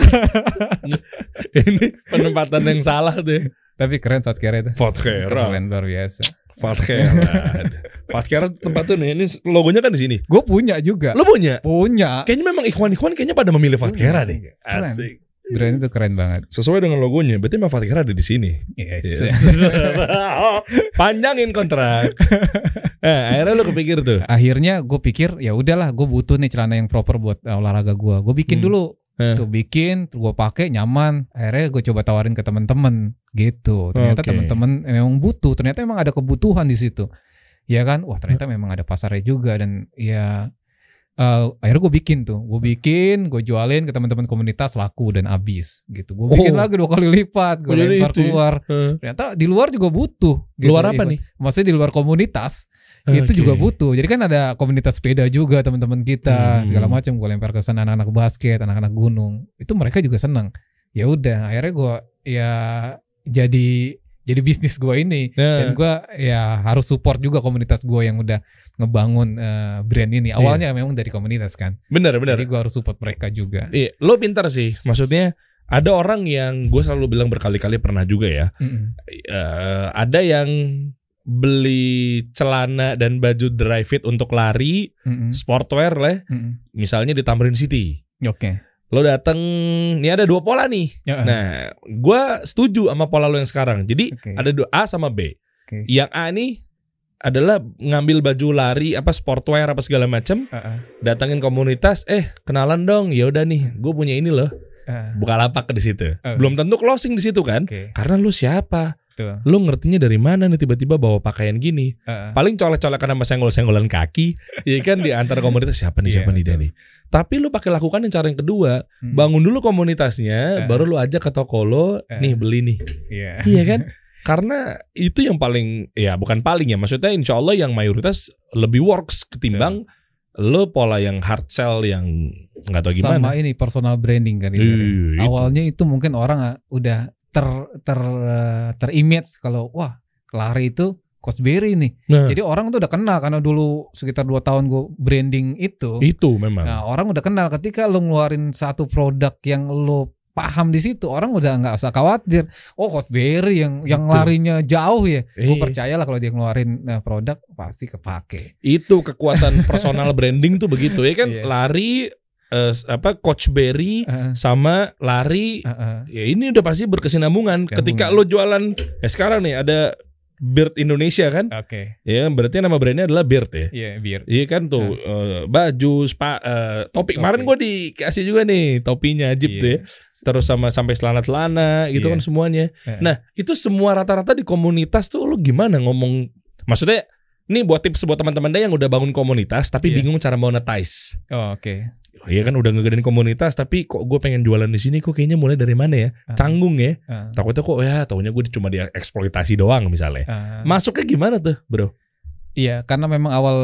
Speaker 1: [LAUGHS] ini penempatan yang salah tuh.
Speaker 2: tapi keren saat kira itu.
Speaker 1: Fathera.
Speaker 2: Keren luar biasa.
Speaker 1: Fathera. [LAUGHS] Fathera tempat tuh nih. Ini logonya kan di sini.
Speaker 2: Gue punya juga.
Speaker 1: Lu punya?
Speaker 2: Punya.
Speaker 1: Kayaknya memang ikhwan-ikhwan kayaknya pada memilih Fathera deh. Asik.
Speaker 2: Brand itu keren banget.
Speaker 1: Sesuai dengan logonya, berarti memang Fathera ada di sini.
Speaker 2: Yes.
Speaker 1: Yes. [LAUGHS] Panjangin kontrak. [LAUGHS] Eh, akhirnya lu kepikir tuh.
Speaker 2: Akhirnya gue pikir ya udahlah gue butuh nih celana yang proper buat uh, olahraga gue. Gue bikin
Speaker 1: Hmm.
Speaker 2: dulu.
Speaker 1: Eh.
Speaker 2: Tuh bikin, gue pakai nyaman. Akhirnya gue coba tawarin ke teman-teman gitu. Ternyata
Speaker 1: Oke.
Speaker 2: teman-teman memang butuh. Ternyata emang ada kebutuhan di situ. Ya kan? Wah ternyata memang ada pasarnya juga dan ya eh, akhirnya gue bikin tuh. Gue bikin, gue jualin ke teman-teman komunitas laku dan habis gitu. Gue bikin
Speaker 1: Oh.
Speaker 2: lagi dua kali lipat. Gue
Speaker 1: Oh,
Speaker 2: lempar
Speaker 1: ya?
Speaker 2: keluar.
Speaker 1: Eh,
Speaker 2: Ternyata di luar juga butuh. gitu.
Speaker 1: Luar apa
Speaker 2: Ikut-
Speaker 1: nih?
Speaker 2: Maksudnya di luar komunitas itu
Speaker 1: Oke.
Speaker 2: juga butuh. Jadi kan ada komunitas sepeda juga teman-teman kita
Speaker 1: Hmm.
Speaker 2: segala macam. Gue lempar ke sana anak-anak basket, anak-anak gunung. Itu mereka juga senang. Ya udah, akhirnya gue ya jadi jadi bisnis gue ini
Speaker 1: Nah.
Speaker 2: dan gue ya harus support juga komunitas gue yang udah ngebangun eh, brand ini. Awalnya memang dari komunitas kan.
Speaker 1: Bener bener.
Speaker 2: Jadi gue harus support mereka juga.
Speaker 1: Iya, lo pintar sih. Maksudnya ada orang yang gue selalu bilang berkali-kali pernah juga ya.
Speaker 2: Mm-mm.
Speaker 1: Eh, ada yang beli celana dan baju dry fit untuk lari,
Speaker 2: Mm-mm.
Speaker 1: sportwear lah,
Speaker 2: Mm-mm.
Speaker 1: misalnya di Tamrin City.
Speaker 2: Oke.
Speaker 1: Lo dateng, ini ada dua pola nih.
Speaker 2: Ya,
Speaker 1: Nah, gue setuju sama pola lo yang sekarang. Jadi
Speaker 2: Oke.
Speaker 1: ada dua A sama B.
Speaker 2: Oke.
Speaker 1: Yang A nih adalah ngambil baju lari apa sportwear apa segala macam,
Speaker 2: Ah, ah,
Speaker 1: datangin komunitas, eh kenalan dong, ya udah nih, gue punya ini loh,
Speaker 2: ah.
Speaker 1: buka lapak di situ.
Speaker 2: Oh.
Speaker 1: Belum tentu closing di situ kan?
Speaker 2: Oke.
Speaker 1: Karena lu siapa?
Speaker 2: Betul.
Speaker 1: Lu ngertinya dari mana nih tiba-tiba bawa pakaian gini?
Speaker 2: Ah, ah.
Speaker 1: Paling colek-colekan sama senggol-senggolan kaki, [LAUGHS] ya kan di antara komunitas siapa nih siapa
Speaker 2: Iya,
Speaker 1: nih dia
Speaker 2: betul.
Speaker 1: nih. Tapi lu pakai lakukan yang cara yang kedua,
Speaker 2: Hmm.
Speaker 1: bangun dulu komunitasnya,
Speaker 2: Eh.
Speaker 1: baru lu ajak ke toko lo,
Speaker 2: Eh.
Speaker 1: nih beli nih.
Speaker 2: Iya.
Speaker 1: Iya kan? [LAUGHS] Karena itu yang paling ya bukan paling ya, maksudnya insya Allah yang mayoritas lebih works ketimbang lo pola yang hard sell yang nggak tahu gimana.
Speaker 2: Sama ini personal branding kan itu.
Speaker 1: Iya.
Speaker 2: Awalnya itu mungkin orang ah, udah ter ter eh, terimage kalau wah lari itu Coach Berry nih.
Speaker 1: Nah,
Speaker 2: Jadi orang tuh udah kenal karena dulu sekitar 2 tahun gue branding itu.
Speaker 1: itu memang.
Speaker 2: Nah, orang udah kenal ketika lo ngeluarin satu produk yang lo paham di situ, orang udah nggak usah khawatir. Oh, Coach Berry yang yang
Speaker 1: Betul.
Speaker 2: larinya jauh ya. Gue
Speaker 1: Eh.
Speaker 2: percayalah kalau dia ngeluarin eh, produk pasti kepake.
Speaker 1: itu kekuatan personal [LAUGHS] branding tuh begitu ya kan
Speaker 2: Iya.
Speaker 1: lari eh, apa coach Berry
Speaker 2: Heeh,
Speaker 1: sama lari
Speaker 2: heeh.
Speaker 1: ya ini udah pasti berkesinambungan
Speaker 2: Kesinambungan.
Speaker 1: ketika lo jualan ya sekarang nih ada Beard Indonesia kan
Speaker 2: Oke.
Speaker 1: ya berarti nama brandnya adalah Beard ya
Speaker 2: Iya, biar.
Speaker 1: Iya kan tuh eh, baju, spa, eh, topi. Kemarin
Speaker 2: Topi.
Speaker 1: gue dikasih juga nih topinya Ajib tuh ya. Terus sama sampai celana-celana gitu
Speaker 2: Iya.
Speaker 1: kan semuanya.
Speaker 2: Heeh.
Speaker 1: Nah itu semua rata-rata di komunitas tuh lu gimana ngomong? Maksudnya ini buat tips buat teman-teman deh yang udah bangun komunitas tapi
Speaker 2: Iya.
Speaker 1: bingung cara monetize.
Speaker 2: Oh, oke.
Speaker 1: Iya kan udah ngegedein komunitas tapi kok gue pengen jualan di sini kok kayaknya mulai dari mana ya?
Speaker 2: Ah.
Speaker 1: Canggung ya.
Speaker 2: Ah,
Speaker 1: Takutnya kok ya taunya gue cuma dieksploitasi doang misalnya.
Speaker 2: ah.
Speaker 1: Masuknya gimana tuh bro?
Speaker 2: Iya, karena memang awal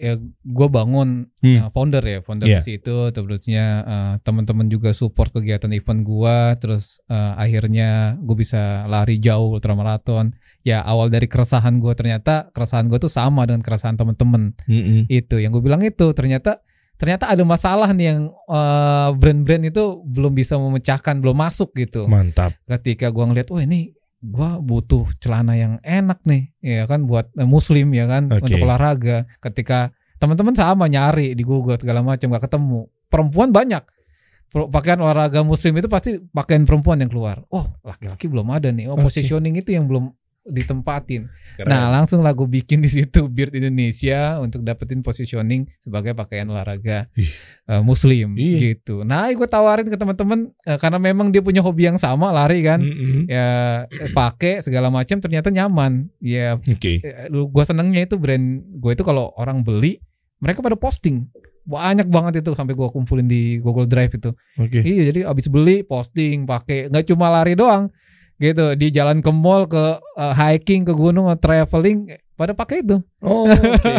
Speaker 2: ya gue bangun
Speaker 1: Hmm.
Speaker 2: uh, founder ya, founder
Speaker 1: Iya.
Speaker 2: di situ, terusnya uh, teman-teman juga support kegiatan event gua, terus uh, akhirnya gue bisa lari jauh ultramaraton. Ya awal dari keresahan gue ternyata keresahan gue tuh sama dengan keresahan teman-teman
Speaker 1: Mm-mm.
Speaker 2: itu. Yang gue bilang itu ternyata ternyata ada masalah nih yang uh, brand-brand itu belum bisa memecahkan, belum masuk gitu
Speaker 1: Mantap.
Speaker 2: ketika gua ngeliat wah ini gua butuh celana yang enak nih ya kan buat eh, muslim ya kan
Speaker 1: Oke.
Speaker 2: untuk olahraga ketika teman-teman sama nyari di Google segala macam gak ketemu perempuan banyak pakaian olahraga muslim itu pasti pakaian perempuan yang keluar oh laki-laki belum ada nih oh
Speaker 1: Oke.
Speaker 2: positioning itu yang belum ditempatin.
Speaker 1: Keren.
Speaker 2: Nah langsung lah gue bikin di situ Beard Indonesia untuk dapetin positioning sebagai pakaian olahraga
Speaker 1: Ih.
Speaker 2: eh, Muslim
Speaker 1: Iya.
Speaker 2: gitu. Nah gue tawarin ke teman-teman eh, karena memang dia punya hobi yang sama lari kan,
Speaker 1: Mm-mm.
Speaker 2: ya eh, pakai segala macam ternyata nyaman. Ya
Speaker 1: Oke.
Speaker 2: gue senengnya itu brand gue itu kalau orang beli mereka pada posting banyak banget itu sampai gue kumpulin di Google Drive itu.
Speaker 1: Oke.
Speaker 2: Iya jadi abis beli posting pakai nggak cuma lari doang gitu di jalan ke mall ke eh, hiking ke gunung traveling eh, pada pakai itu
Speaker 1: Oh, [LAUGHS] oke.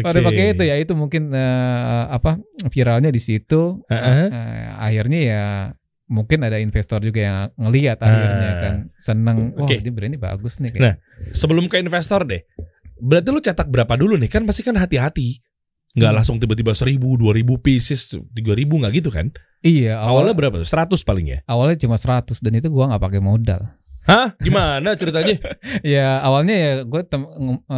Speaker 2: pada
Speaker 1: oke.
Speaker 2: pakai itu ya itu mungkin eh, apa viralnya di situ
Speaker 1: Heeh.
Speaker 2: Eh, akhirnya ya mungkin ada investor juga yang ngelihat akhirnya
Speaker 1: Ah.
Speaker 2: kan seneng wah
Speaker 1: Oke.
Speaker 2: ini brand ini bagus nih
Speaker 1: Nah, Sebelum ke investor deh. Berarti lu cetak berapa dulu nih? Kan pasti kan hati-hati. Nggak
Speaker 2: Hmm.
Speaker 1: langsung tiba-tiba 1000, 2000 pieces, 3000 nggak gitu kan?
Speaker 2: iya
Speaker 1: Awalnya
Speaker 2: awalnya
Speaker 1: berapa tuh? 100 paling ya?
Speaker 2: awalnya cuma 100 dan itu gua nggak pakai modal
Speaker 1: Hah? Gimana ceritanya? [LAUGHS]
Speaker 2: ya awalnya ya gue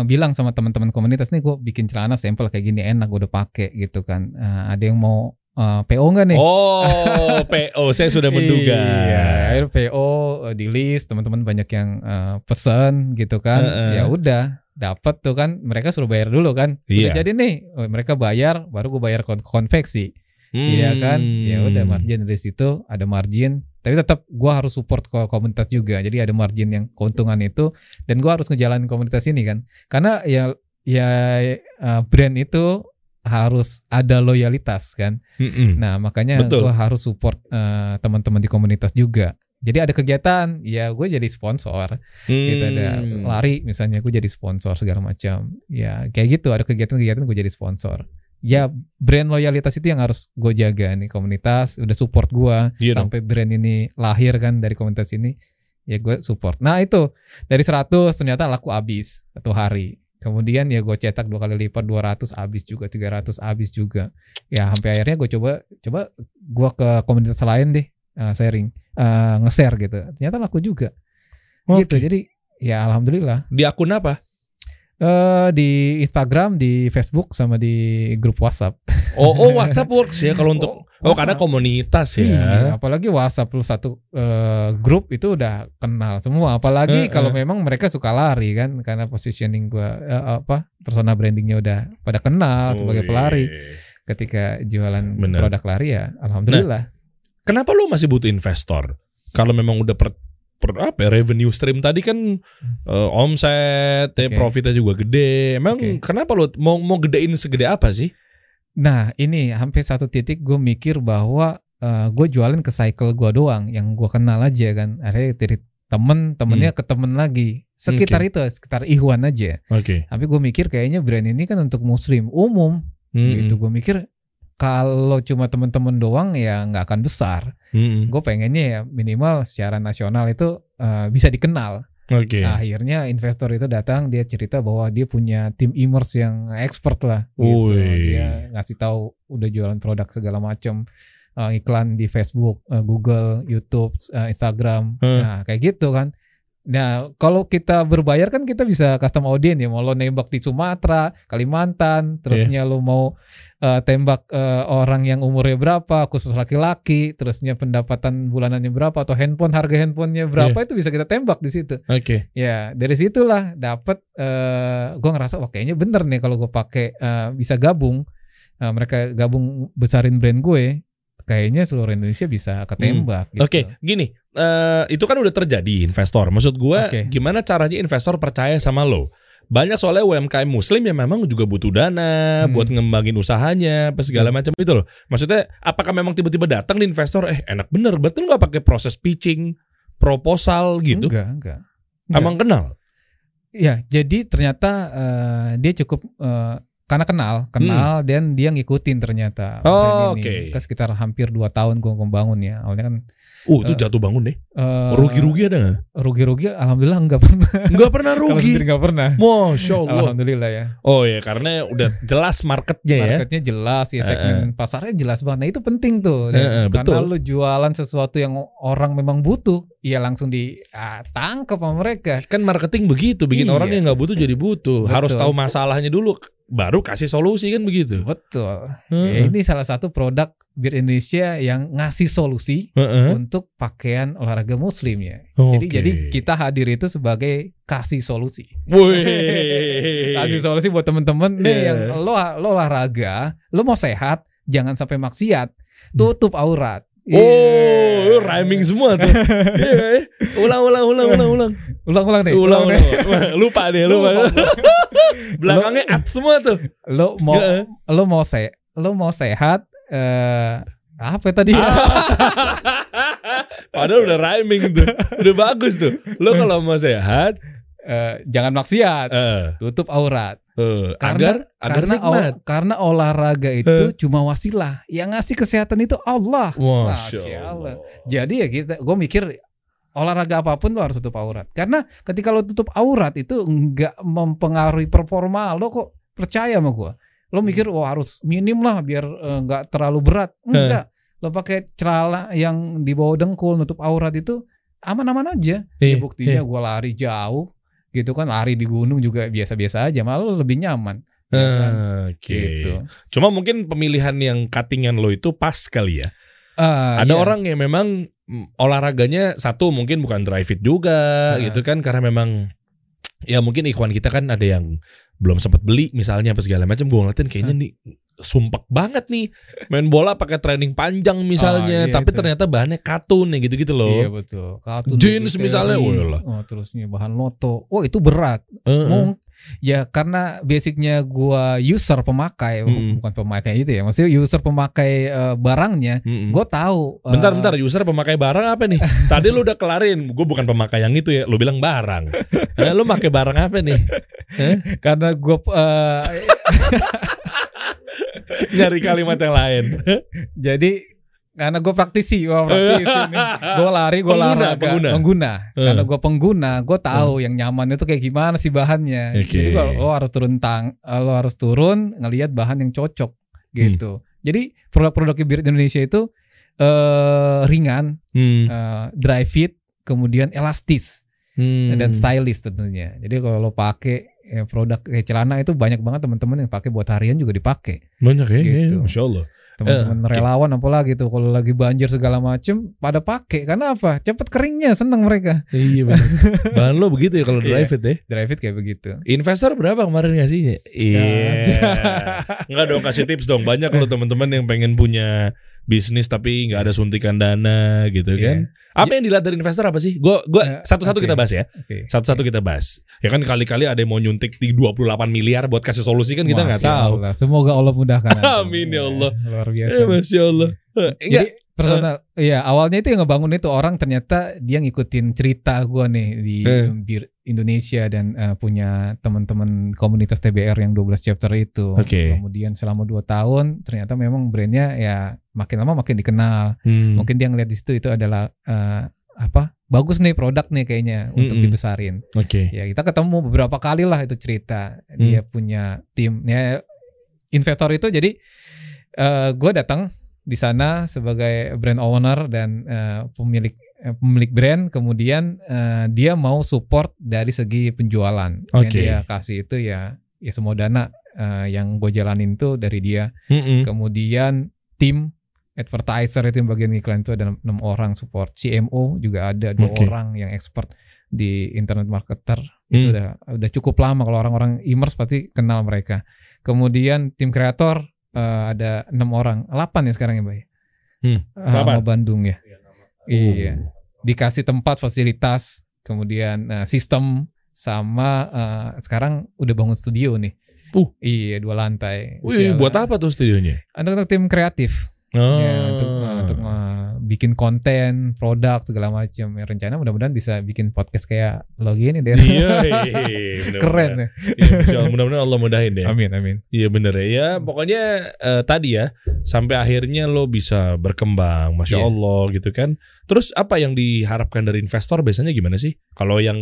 Speaker 2: bilang sama teman-teman komunitas nih gue bikin celana sampel kayak gini enak gue udah pakai gitu kan Eh, ada yang mau eh, PO nggak nih
Speaker 1: Oh, [LAUGHS] PO. Saya sudah menduga.
Speaker 2: Iya, akhirnya PO eh, di list teman-teman banyak yang eh, pesen gitu kan.
Speaker 1: Heeh.
Speaker 2: Ya udah, dapat tuh kan. Mereka suruh bayar dulu kan.
Speaker 1: Iya.
Speaker 2: Udah jadi nih, oh, mereka bayar, baru gue bayar kon- konveksi. Iya kan? Ya udah
Speaker 1: Hmm.
Speaker 2: margin dari situ ada margin. Tapi tetap gua harus support ko- komunitas juga. Jadi ada margin yang keuntungan itu dan gua harus ngejalanin komunitas ini kan. Karena ya ya eh, brand itu harus ada loyalitas kan.
Speaker 1: Mm-mm.
Speaker 2: Nah, makanya gue harus support eh, teman-teman di komunitas juga. Jadi ada kegiatan, ya gue jadi sponsor. Gitu ada
Speaker 1: Hmm.
Speaker 2: lari misalnya gue jadi sponsor segala macam. Ya kayak gitu ada kegiatan-kegiatan gue jadi sponsor. Ya brand loyalitas itu yang harus gue jaga nih komunitas udah support gue
Speaker 1: Iya dong.
Speaker 2: sampai brand ini lahir kan dari komunitas ini ya gue support. Nah itu dari 100 ternyata laku habis satu hari. Kemudian ya gue cetak dua kali lipat 200 habis juga 300 habis juga. Ya sampai akhirnya gue coba coba gue ke komunitas lain deh eh, sharing eh, nge-share gitu. Ternyata laku juga.
Speaker 1: Oke.
Speaker 2: Gitu. Jadi ya alhamdulillah
Speaker 1: Di akun apa?
Speaker 2: eh di Instagram, di Facebook sama di grup WhatsApp.
Speaker 1: Oh, oh [LAUGHS] WhatsApp works ya kalau untuk Oh, karena
Speaker 2: WhatsApp.
Speaker 1: komunitas
Speaker 2: Iya,
Speaker 1: ya.
Speaker 2: apalagi WhatsApp lu satu eh, grup itu udah kenal semua. Apalagi
Speaker 1: Eh,
Speaker 2: kalau
Speaker 1: eh.
Speaker 2: memang mereka suka lari kan, karena positioning gua eh, apa persona brandingnya udah pada kenal sebagai
Speaker 1: Wih.
Speaker 2: pelari. Ketika jualan
Speaker 1: Bener.
Speaker 2: produk lari ya, alhamdulillah.
Speaker 1: Kenapa lu masih butuh investor? Kalau memang udah per, per- apa ya, revenue stream tadi kan eh, omset, ya,
Speaker 2: Oke.
Speaker 1: profitnya juga gede. Emang
Speaker 2: Oke.
Speaker 1: kenapa lu mau mau gedein segede apa sih?
Speaker 2: Nah ini hampir satu titik gue mikir bahwa gue jualin ke cycle gue doang, yang gue kenal aja kan. Akhirnya dari temen, temennya
Speaker 1: Hmm.
Speaker 2: ke temen lagi. Sekitar itu, sekitar Ikhwan aja.
Speaker 1: Oke.
Speaker 2: Tapi gue mikir kayaknya brand ini kan untuk muslim umum.
Speaker 1: Hmm.
Speaker 2: gitu gue mikir kalau cuma temen-temen doang ya nggak akan besar
Speaker 1: Hmm.
Speaker 2: gue pengennya ya minimal secara nasional itu eh, bisa dikenal
Speaker 1: Oke.
Speaker 2: Nah, akhirnya investor itu datang dia cerita bahwa dia punya tim e-commerce yang expert lah gitu dia ngasih tahu udah jualan produk segala macam eh, iklan di Facebook eh, Google YouTube eh, Instagram
Speaker 1: Hmm.
Speaker 2: nah kayak gitu kan Nah, kalau kita berbayar kan kita bisa custom audience ya. Mau lo nembak di Sumatera, Kalimantan, terusnya lo mau eh, tembak eh, orang yang umurnya berapa, khusus laki-laki, terusnya pendapatan bulanannya berapa atau handphone harga handphonenya berapa itu bisa kita tembak di situ.
Speaker 1: Oke.
Speaker 2: Ya, dari situlah dapat eh gua ngerasa wah kayaknya bener nih kalau gue pakai eh, bisa gabung eh, mereka gabung besarin brand gue, kayaknya seluruh Indonesia bisa ketembak gitu.
Speaker 1: Oke, gini, eh, itu kan udah terjadi investor. Maksud gua,
Speaker 2: Oke.
Speaker 1: gimana caranya investor percaya sama lo? Banyak soalnya UMKM Muslim yang memang juga butuh dana
Speaker 2: Hmm.
Speaker 1: buat ngembangin usahanya, apa segala macam itu loh. Maksudnya, apakah memang tiba-tiba datang di investor, eh enak bener, betul nggak pakai proses pitching, proposal gitu?
Speaker 2: Enggak, enggak. Enggak.
Speaker 1: Emang kenal?
Speaker 2: Ya, jadi ternyata eh, dia cukup eh, karena kenal, kenal dan dia ngikutin ternyata
Speaker 1: Hmm. Oh, oke.
Speaker 2: Kan sekitar hampir 2 tahun gue membangun ya. Awalnya kan
Speaker 1: Uh, itu
Speaker 2: Eh,
Speaker 1: jatuh bangun deh.
Speaker 2: eh,
Speaker 1: Rugi-rugi ada nggak?
Speaker 2: Rugi-rugi alhamdulillah enggak pernah.
Speaker 1: Nggak [LAUGHS] pernah rugi.
Speaker 2: enggak pernah.
Speaker 1: Masya Allah.
Speaker 2: Alhamdulillah ya.
Speaker 1: Oh ya, karena udah jelas marketnya ya.
Speaker 2: Marketnya jelas ya segmen pasarnya jelas banget. Nah itu penting tuh.
Speaker 1: Eh, eh,
Speaker 2: karena
Speaker 1: betul.
Speaker 2: lu jualan sesuatu yang orang memang butuh, ya langsung ditangkap sama mereka.
Speaker 1: Kan marketing begitu, bikin
Speaker 2: Iya.
Speaker 1: orang yang nggak butuh jadi butuh. Harus
Speaker 2: Betul.
Speaker 1: tahu masalahnya dulu, baru kasih solusi kan begitu.
Speaker 2: Betul.
Speaker 1: Heeh.
Speaker 2: Ya, ini salah satu produk bir Indonesia yang ngasih solusi
Speaker 1: Heeh.
Speaker 2: untuk pakaian olahraga muslim ya. Jadi jadi kita hadir itu sebagai kasih solusi. [LAUGHS] Kasih solusi buat temen-temen nih
Speaker 1: Iya.
Speaker 2: yang lo lo olahraga, lo mau sehat, jangan sampai maksiat, tutup aurat.
Speaker 1: Oh,
Speaker 2: Iya.
Speaker 1: rhyming semua tuh. [LAUGHS] Iya, eh. ulang, ulang, ulang, ulang, ulang.
Speaker 2: Ulang-ulang nih.
Speaker 1: Ulang,
Speaker 2: ulang
Speaker 1: ulang. Lupa deh, lupa.
Speaker 2: Lupa. [LAUGHS]
Speaker 1: Belakangnya at semua tuh.
Speaker 2: Lo mau lo mau se lo mau sehat eh apa tadi?
Speaker 1: Ah. [LAUGHS] Padahal udah rhyming tuh. Udah bagus tuh. Lo kalau mau sehat,
Speaker 2: Eh, jangan maksiat,
Speaker 1: eh,
Speaker 2: tutup aurat.
Speaker 1: Eh,
Speaker 2: Karena-
Speaker 1: agar agar
Speaker 2: karena
Speaker 1: nikmat.
Speaker 2: karena olahraga itu cuma wasilah. Yang ngasih kesehatan itu Allah.
Speaker 1: Masya
Speaker 2: Masya
Speaker 1: Allah.
Speaker 2: Jadi ya kita, gue mikir olahraga apa pun lo harus tutup aurat. Karena ketika lo tutup aurat itu nggak mempengaruhi performa lo kok percaya sama gue. Lo mikir wah harus minim lah biar eh, nggak terlalu berat. Enggak. Lo pakai celana yang di bawah dengkul nutup aurat itu aman-aman aja.
Speaker 1: Iya,
Speaker 2: Ya buktinya
Speaker 1: iya.
Speaker 2: gue lari jauh gitu kan lari di gunung juga biasa-biasa aja malah lebih nyaman. ya kan?
Speaker 1: Oke.
Speaker 2: Gitu.
Speaker 1: Cuma mungkin pemilihan yang cuttingan lo itu pas kali ya.
Speaker 2: Ah,
Speaker 1: Ada
Speaker 2: iya.
Speaker 1: orang yang memang mm, olahraganya satu mungkin bukan dry fit juga
Speaker 2: Ah.
Speaker 1: gitu kan karena memang ya mungkin ikhwan kita kan ada yang belum sempat beli misalnya apa segala macam gue ngeliatin kayaknya nih sumpek banget nih main bola pakai training panjang misalnya
Speaker 2: Ah, iya
Speaker 1: tapi
Speaker 2: itu.
Speaker 1: ternyata bahannya katun ya gitu-gitu loh.
Speaker 2: Iya betul. Kartun
Speaker 1: Jeans misalnya, lah.
Speaker 2: Oh, terusnya bahan loto. Oh itu berat.
Speaker 1: Heeh.
Speaker 2: Mung- ya karena basicnya gua user pemakai,
Speaker 1: Mm-mm.
Speaker 2: bukan pemakai itu ya. Maksudnya user pemakai eh, barangnya.
Speaker 1: Mm-mm.
Speaker 2: Gue tahu. eh,
Speaker 1: Bentar bentar user pemakai barang apa nih? [LAUGHS] Tadi lu udah kelarin, gue bukan pemakai yang itu ya. Lu bilang barang. Eh, lu pakai barang apa nih?
Speaker 2: karena gue [LAUGHS]
Speaker 1: Nyari kalimat yang lain. [LAUGHS]
Speaker 2: jadi karena gue praktisi, gue praktisi. [LAUGHS] Gue lari, gue olahraga.
Speaker 1: pengguna.
Speaker 2: pengguna.
Speaker 1: Eh.
Speaker 2: Karena gue pengguna, gue tahu yang nyaman itu kayak gimana sih bahannya.
Speaker 1: Oke.
Speaker 2: Jadi lo, lo harus turun tang, lo harus turun ngelihat bahan yang cocok gitu. Jadi produk-produk bir Indonesia itu eh ringan,
Speaker 1: Hmm.
Speaker 2: eh, dry fit, kemudian elastis
Speaker 1: Hmm.
Speaker 2: dan stylish tentunya. Jadi kalau lo pakai ya, produk kayak celana itu banyak banget teman-teman yang pakai buat harian juga dipakai.
Speaker 1: banyak ya,
Speaker 2: Gitu.
Speaker 1: ya, masya Allah.
Speaker 2: Teman-teman
Speaker 1: oke.
Speaker 2: relawan apalagi tuh kalau lagi banjir segala macem pada pakai karena apa? Cepet keringnya, seneng mereka.
Speaker 1: Iya benar. [LAUGHS] Bahan lo begitu ya kalau
Speaker 2: Iya.
Speaker 1: drive it ya.
Speaker 2: Dry fit kayak begitu.
Speaker 1: Investor berapa kemarin ngasihnya? Iya. [LAUGHS] Enggak dong kasih tips dong. Banyak lo teman-teman yang pengen punya bisnis tapi nggak ada suntikan dana gitu kan.
Speaker 2: Iya.
Speaker 1: Apa yang dilihat dari investor apa sih? Gua gua
Speaker 2: Eh,
Speaker 1: satu-satu
Speaker 2: oke.
Speaker 1: kita bahas ya. Satu-satu kita bahas. Ya kan kali-kali ada yang mau nyuntik di 28 miliar buat kasih solusi kan kita nggak tahu.
Speaker 2: Allah. Semoga Allah mudahkan. [LAUGHS]
Speaker 1: Amin, ya Allah.
Speaker 2: Luar biasa.
Speaker 1: Eh, Masya Allah. Eh, Enggak.
Speaker 2: Jadi personal, iya awalnya itu yang ngebangun itu orang ternyata dia ngikutin cerita gua nih di
Speaker 1: Eh.
Speaker 2: Bir Indonesia dan eh, punya teman-teman komunitas TBR yang 12 chapter itu.
Speaker 1: Oke.
Speaker 2: Kemudian selama 2 tahun ternyata memang brandnya ya makin lama makin dikenal.
Speaker 1: Hmm.
Speaker 2: Mungkin dia ngeliat di situ itu adalah eh, apa? Bagus nih produk nih kayaknya untuk
Speaker 1: Mm-mm.
Speaker 2: dibesarin.
Speaker 1: Oke.
Speaker 2: Ya kita ketemu beberapa kali lah itu cerita dia punya tim ya investor itu jadi eh gue datang di sana sebagai brand owner dan eh, pemilik pemilik brand kemudian eh, dia mau support dari segi penjualan yang
Speaker 1: Oke.
Speaker 2: dia kasih itu ya ya semua dana eh, yang gue jalanin tuh dari dia
Speaker 1: Mm-mm.
Speaker 2: kemudian tim advertiser itu yang bagian iklan itu ada enam orang support. CMO juga ada dua
Speaker 1: Oke.
Speaker 2: orang yang expert di internet marketer. Itu
Speaker 1: Hmm.
Speaker 2: udah udah cukup lama kalau orang-orang e-commerce pasti kenal mereka. Kemudian tim kreator eh, ada enam orang. Delapan ya sekarang ya bay
Speaker 1: Hmm,
Speaker 2: Ah,
Speaker 1: delapan.
Speaker 2: sama Bandung ya? Iya
Speaker 1: Oh.
Speaker 2: dikasih tempat fasilitas kemudian eh, sistem sama eh, sekarang udah bangun studio nih.
Speaker 1: Uh.
Speaker 2: iya dua lantai.
Speaker 1: Wih, buat apa tuh studionya?
Speaker 2: untuk, untuk tim kreatif
Speaker 1: Oh.
Speaker 2: ya untuk uh, untuk uh, bikin konten produk segala macam ya, rencana mudah-mudahan bisa bikin podcast kayak lo gini deh
Speaker 1: Iya, [LAUGHS] iya,
Speaker 2: keren ya
Speaker 1: Iya, mudah-mudahan Allah mudahin ya.
Speaker 2: amin amin
Speaker 1: Iya bener ya. Ya pokoknya eh, tadi ya sampai akhirnya lo bisa berkembang, masya
Speaker 2: Iya.
Speaker 1: Allah gitu kan. Terus apa yang diharapkan dari investor biasanya gimana sih? Kalau yang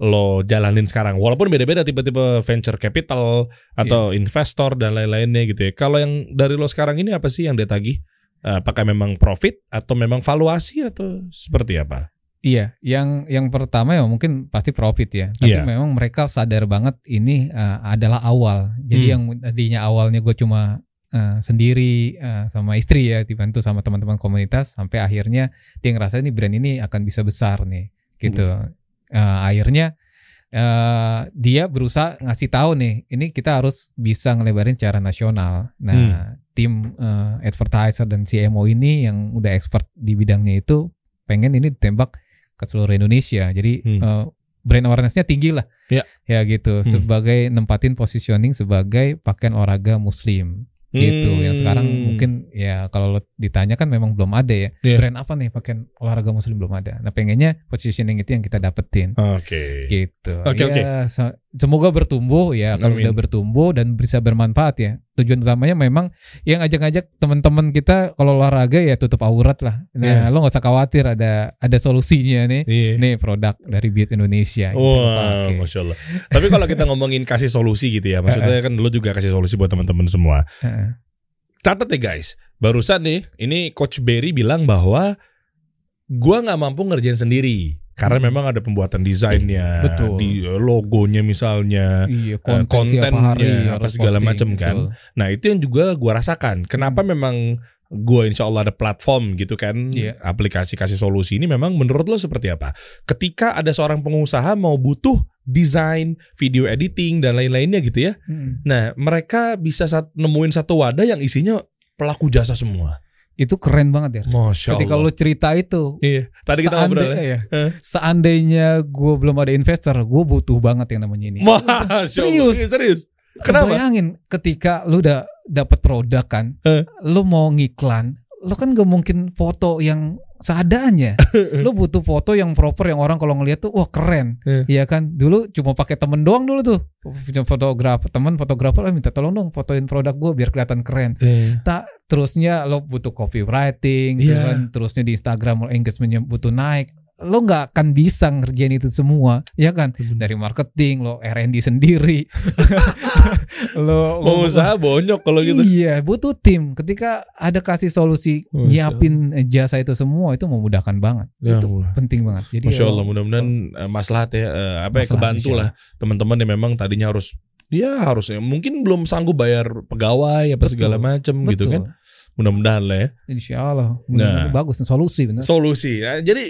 Speaker 1: lo jalanin sekarang, walaupun beda-beda tipe-tipe venture capital atau
Speaker 2: Iya.
Speaker 1: investor dan lain-lainnya gitu ya. Kalau yang dari lo sekarang ini apa sih yang dia tagih? Eh, Apakah memang profit atau memang valuasi atau seperti apa?
Speaker 2: Iya, yang yang pertama ya mungkin pasti profit ya. Tapi
Speaker 1: Iya.
Speaker 2: memang mereka sadar banget ini eh, adalah awal. Jadi
Speaker 1: Hmm.
Speaker 2: yang tadinya awalnya gue cuma eh, sendiri eh, sama istri ya dibantu sama teman-teman komunitas sampai akhirnya dia ngerasa ini brand ini akan bisa besar nih gitu. Eh, akhirnya eh, dia berusaha ngasih tahu nih, ini kita harus bisa ngelebarin secara nasional. Nah, tim eh, advertiser dan CMO ini yang udah expert di bidangnya itu pengen ini ditembak ke seluruh Indonesia. Jadi
Speaker 1: Hmm.
Speaker 2: eh, brand awareness-nya tinggi lah.
Speaker 1: Ya.
Speaker 2: Ya gitu,
Speaker 1: Hmm.
Speaker 2: sebagai nempatin positioning sebagai pakaian olahraga muslim gitu. Yang sekarang
Speaker 1: Hmm.
Speaker 2: mungkin ya kalau lo ditanya kan memang belum ada ya.
Speaker 1: Iya.
Speaker 2: Brand apa nih pakaian olahraga muslim belum ada. Nah, pengennya positioning itu yang kita dapetin
Speaker 1: Oke.
Speaker 2: gitu.
Speaker 1: Oke,
Speaker 2: ya, se- Semoga bertumbuh ya. Kalau udah bertumbuh dan bisa bermanfaat ya. Tujuan utamanya memang yang ngajak-ngajak teman-teman kita kalau olahraga ya tutup aurat lah. Nah,
Speaker 1: Iya.
Speaker 2: lo nggak usah khawatir ada ada solusinya nih.
Speaker 1: Iya.
Speaker 2: Nih produk dari Beat Indonesia. lo
Speaker 1: Wah,
Speaker 2: pakai.
Speaker 1: masya Allah. Tapi kalau kita ngomongin kasih solusi gitu ya, maksudnya kan lu juga kasih solusi buat teman-teman semua. Catat deh guys, barusan nih, ini Coach Berry bilang bahwa gua nggak mampu ngerjain sendiri karena
Speaker 2: Hmm.
Speaker 1: memang ada pembuatan desainnya,
Speaker 2: Betul.
Speaker 1: di eh, logonya misalnya.
Speaker 2: Iya, konten
Speaker 1: kontennya,
Speaker 2: hari
Speaker 1: apa segala macem kan.
Speaker 2: betul.
Speaker 1: Nah itu yang juga gua rasakan. Kenapa memang gua insya Allah ada platform gitu kan,
Speaker 2: Iya.
Speaker 1: aplikasi kasih solusi ini memang menurut lo seperti apa? Ketika ada seorang pengusaha mau butuh desain, video editing dan lain-lainnya gitu ya,
Speaker 2: Mm.
Speaker 1: Nah, mereka bisa sat- nemuin satu wadah yang isinya pelaku jasa semua.
Speaker 2: Itu keren banget ya.
Speaker 1: Masya
Speaker 2: Ketika
Speaker 1: Allah.
Speaker 2: lo cerita itu,
Speaker 1: Iya. Tadi kita ngobrol ya.
Speaker 2: ya,
Speaker 1: Eh.
Speaker 2: seandainya gue belum ada investor, gue butuh banget yang namanya ini.
Speaker 1: Masya.
Speaker 2: Serius?
Speaker 1: Iya, serius. Kenapa?
Speaker 2: Bayangin ketika lu udah dapat produk kan,
Speaker 1: Eh.
Speaker 2: lu mau ngiklan, lu kan gak mungkin foto yang seadanya. [LAUGHS] lu butuh foto yang proper yang orang kalau ngeliat tuh wah keren. Iya kan? Dulu cuma pakai temen doang dulu tuh. Punya fotografer, temen fotografer lah minta tolong dong fotoin produk gue biar kelihatan keren.
Speaker 1: Iya.
Speaker 2: Tak terusnya lo butuh copywriting,
Speaker 1: Iya.
Speaker 2: kan? terusnya di Instagram lo engagementnya butuh naik. Lo nggak akan bisa ngerjain itu semua, ya kan? Dari marketing, lo R&D sendiri, [LAUGHS] lo
Speaker 1: Mau usaha bonyok kalau gitu.
Speaker 2: Iya, butuh tim. Ketika ada kasih solusi
Speaker 1: Masya
Speaker 2: nyiapin jasa itu semua itu memudahkan banget.
Speaker 1: Ya
Speaker 2: itu
Speaker 1: Allah.
Speaker 2: penting banget. Jadi
Speaker 1: Masya
Speaker 2: ya,
Speaker 1: Allah, mudah-mudahan eh, maslahat ya, eh, apa ya kebantu lah teman-teman yang memang tadinya harus ya harusnya mungkin belum sanggup bayar pegawai apa
Speaker 2: Betul.
Speaker 1: segala macam gitu kan. Mudah-mudahan lah ya.
Speaker 2: Insya Allah.
Speaker 1: Nah.
Speaker 2: Ini bagus solusi bener.
Speaker 1: solusi. Nah, jadi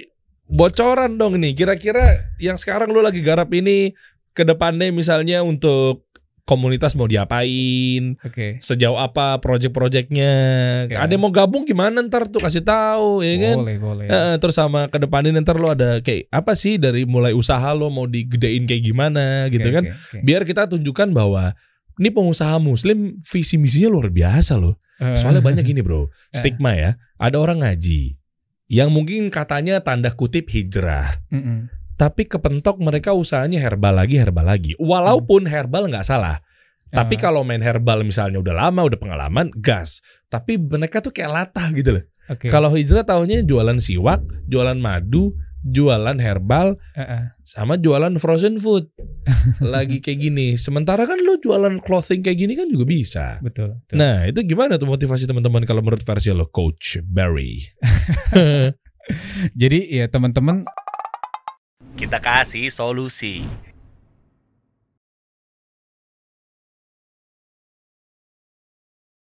Speaker 1: bocoran dong nih. Kira-kira yang sekarang lu lagi garap ini ke depannya misalnya untuk komunitas mau diapain,
Speaker 2: Oke.
Speaker 1: sejauh apa project-projectnya.
Speaker 2: Oke.
Speaker 1: Ada yang mau gabung gimana ntar tuh kasih tahu ya kan.
Speaker 2: Boleh, boleh.
Speaker 1: Eh, terus sama ke depannya ntar lo ada kayak apa sih dari mulai usaha lo mau digedein kayak gimana gitu
Speaker 2: Oke,
Speaker 1: kan.
Speaker 2: oke.
Speaker 1: Biar kita tunjukkan bahwa ini pengusaha muslim visi misinya luar biasa loh. Soalnya banyak gini bro, [LAUGHS] stigma ya. Ada orang ngaji yang mungkin katanya tanda kutip hijrah,
Speaker 2: mm-mm.
Speaker 1: tapi kepentok mereka usahanya herbal lagi herbal lagi. Walaupun herbal nggak salah, tapi
Speaker 2: Ah,
Speaker 1: kalau main herbal misalnya udah lama, udah pengalaman, gas. Tapi mereka tuh kayak latah gitu loh.
Speaker 2: oke.
Speaker 1: Kalau hijrah tahunya jualan siwak, jualan madu, jualan herbal, sama jualan frozen food. [LAUGHS] Lagi kayak gini. Sementara kan lo jualan clothing kayak gini kan juga bisa.
Speaker 2: betul. betul.
Speaker 1: Nah, itu gimana tuh motivasi teman-teman kalau menurut versi lo, Coach Barry? [LAUGHS]
Speaker 2: Jadi ya teman-teman
Speaker 3: Kita kasih solusi.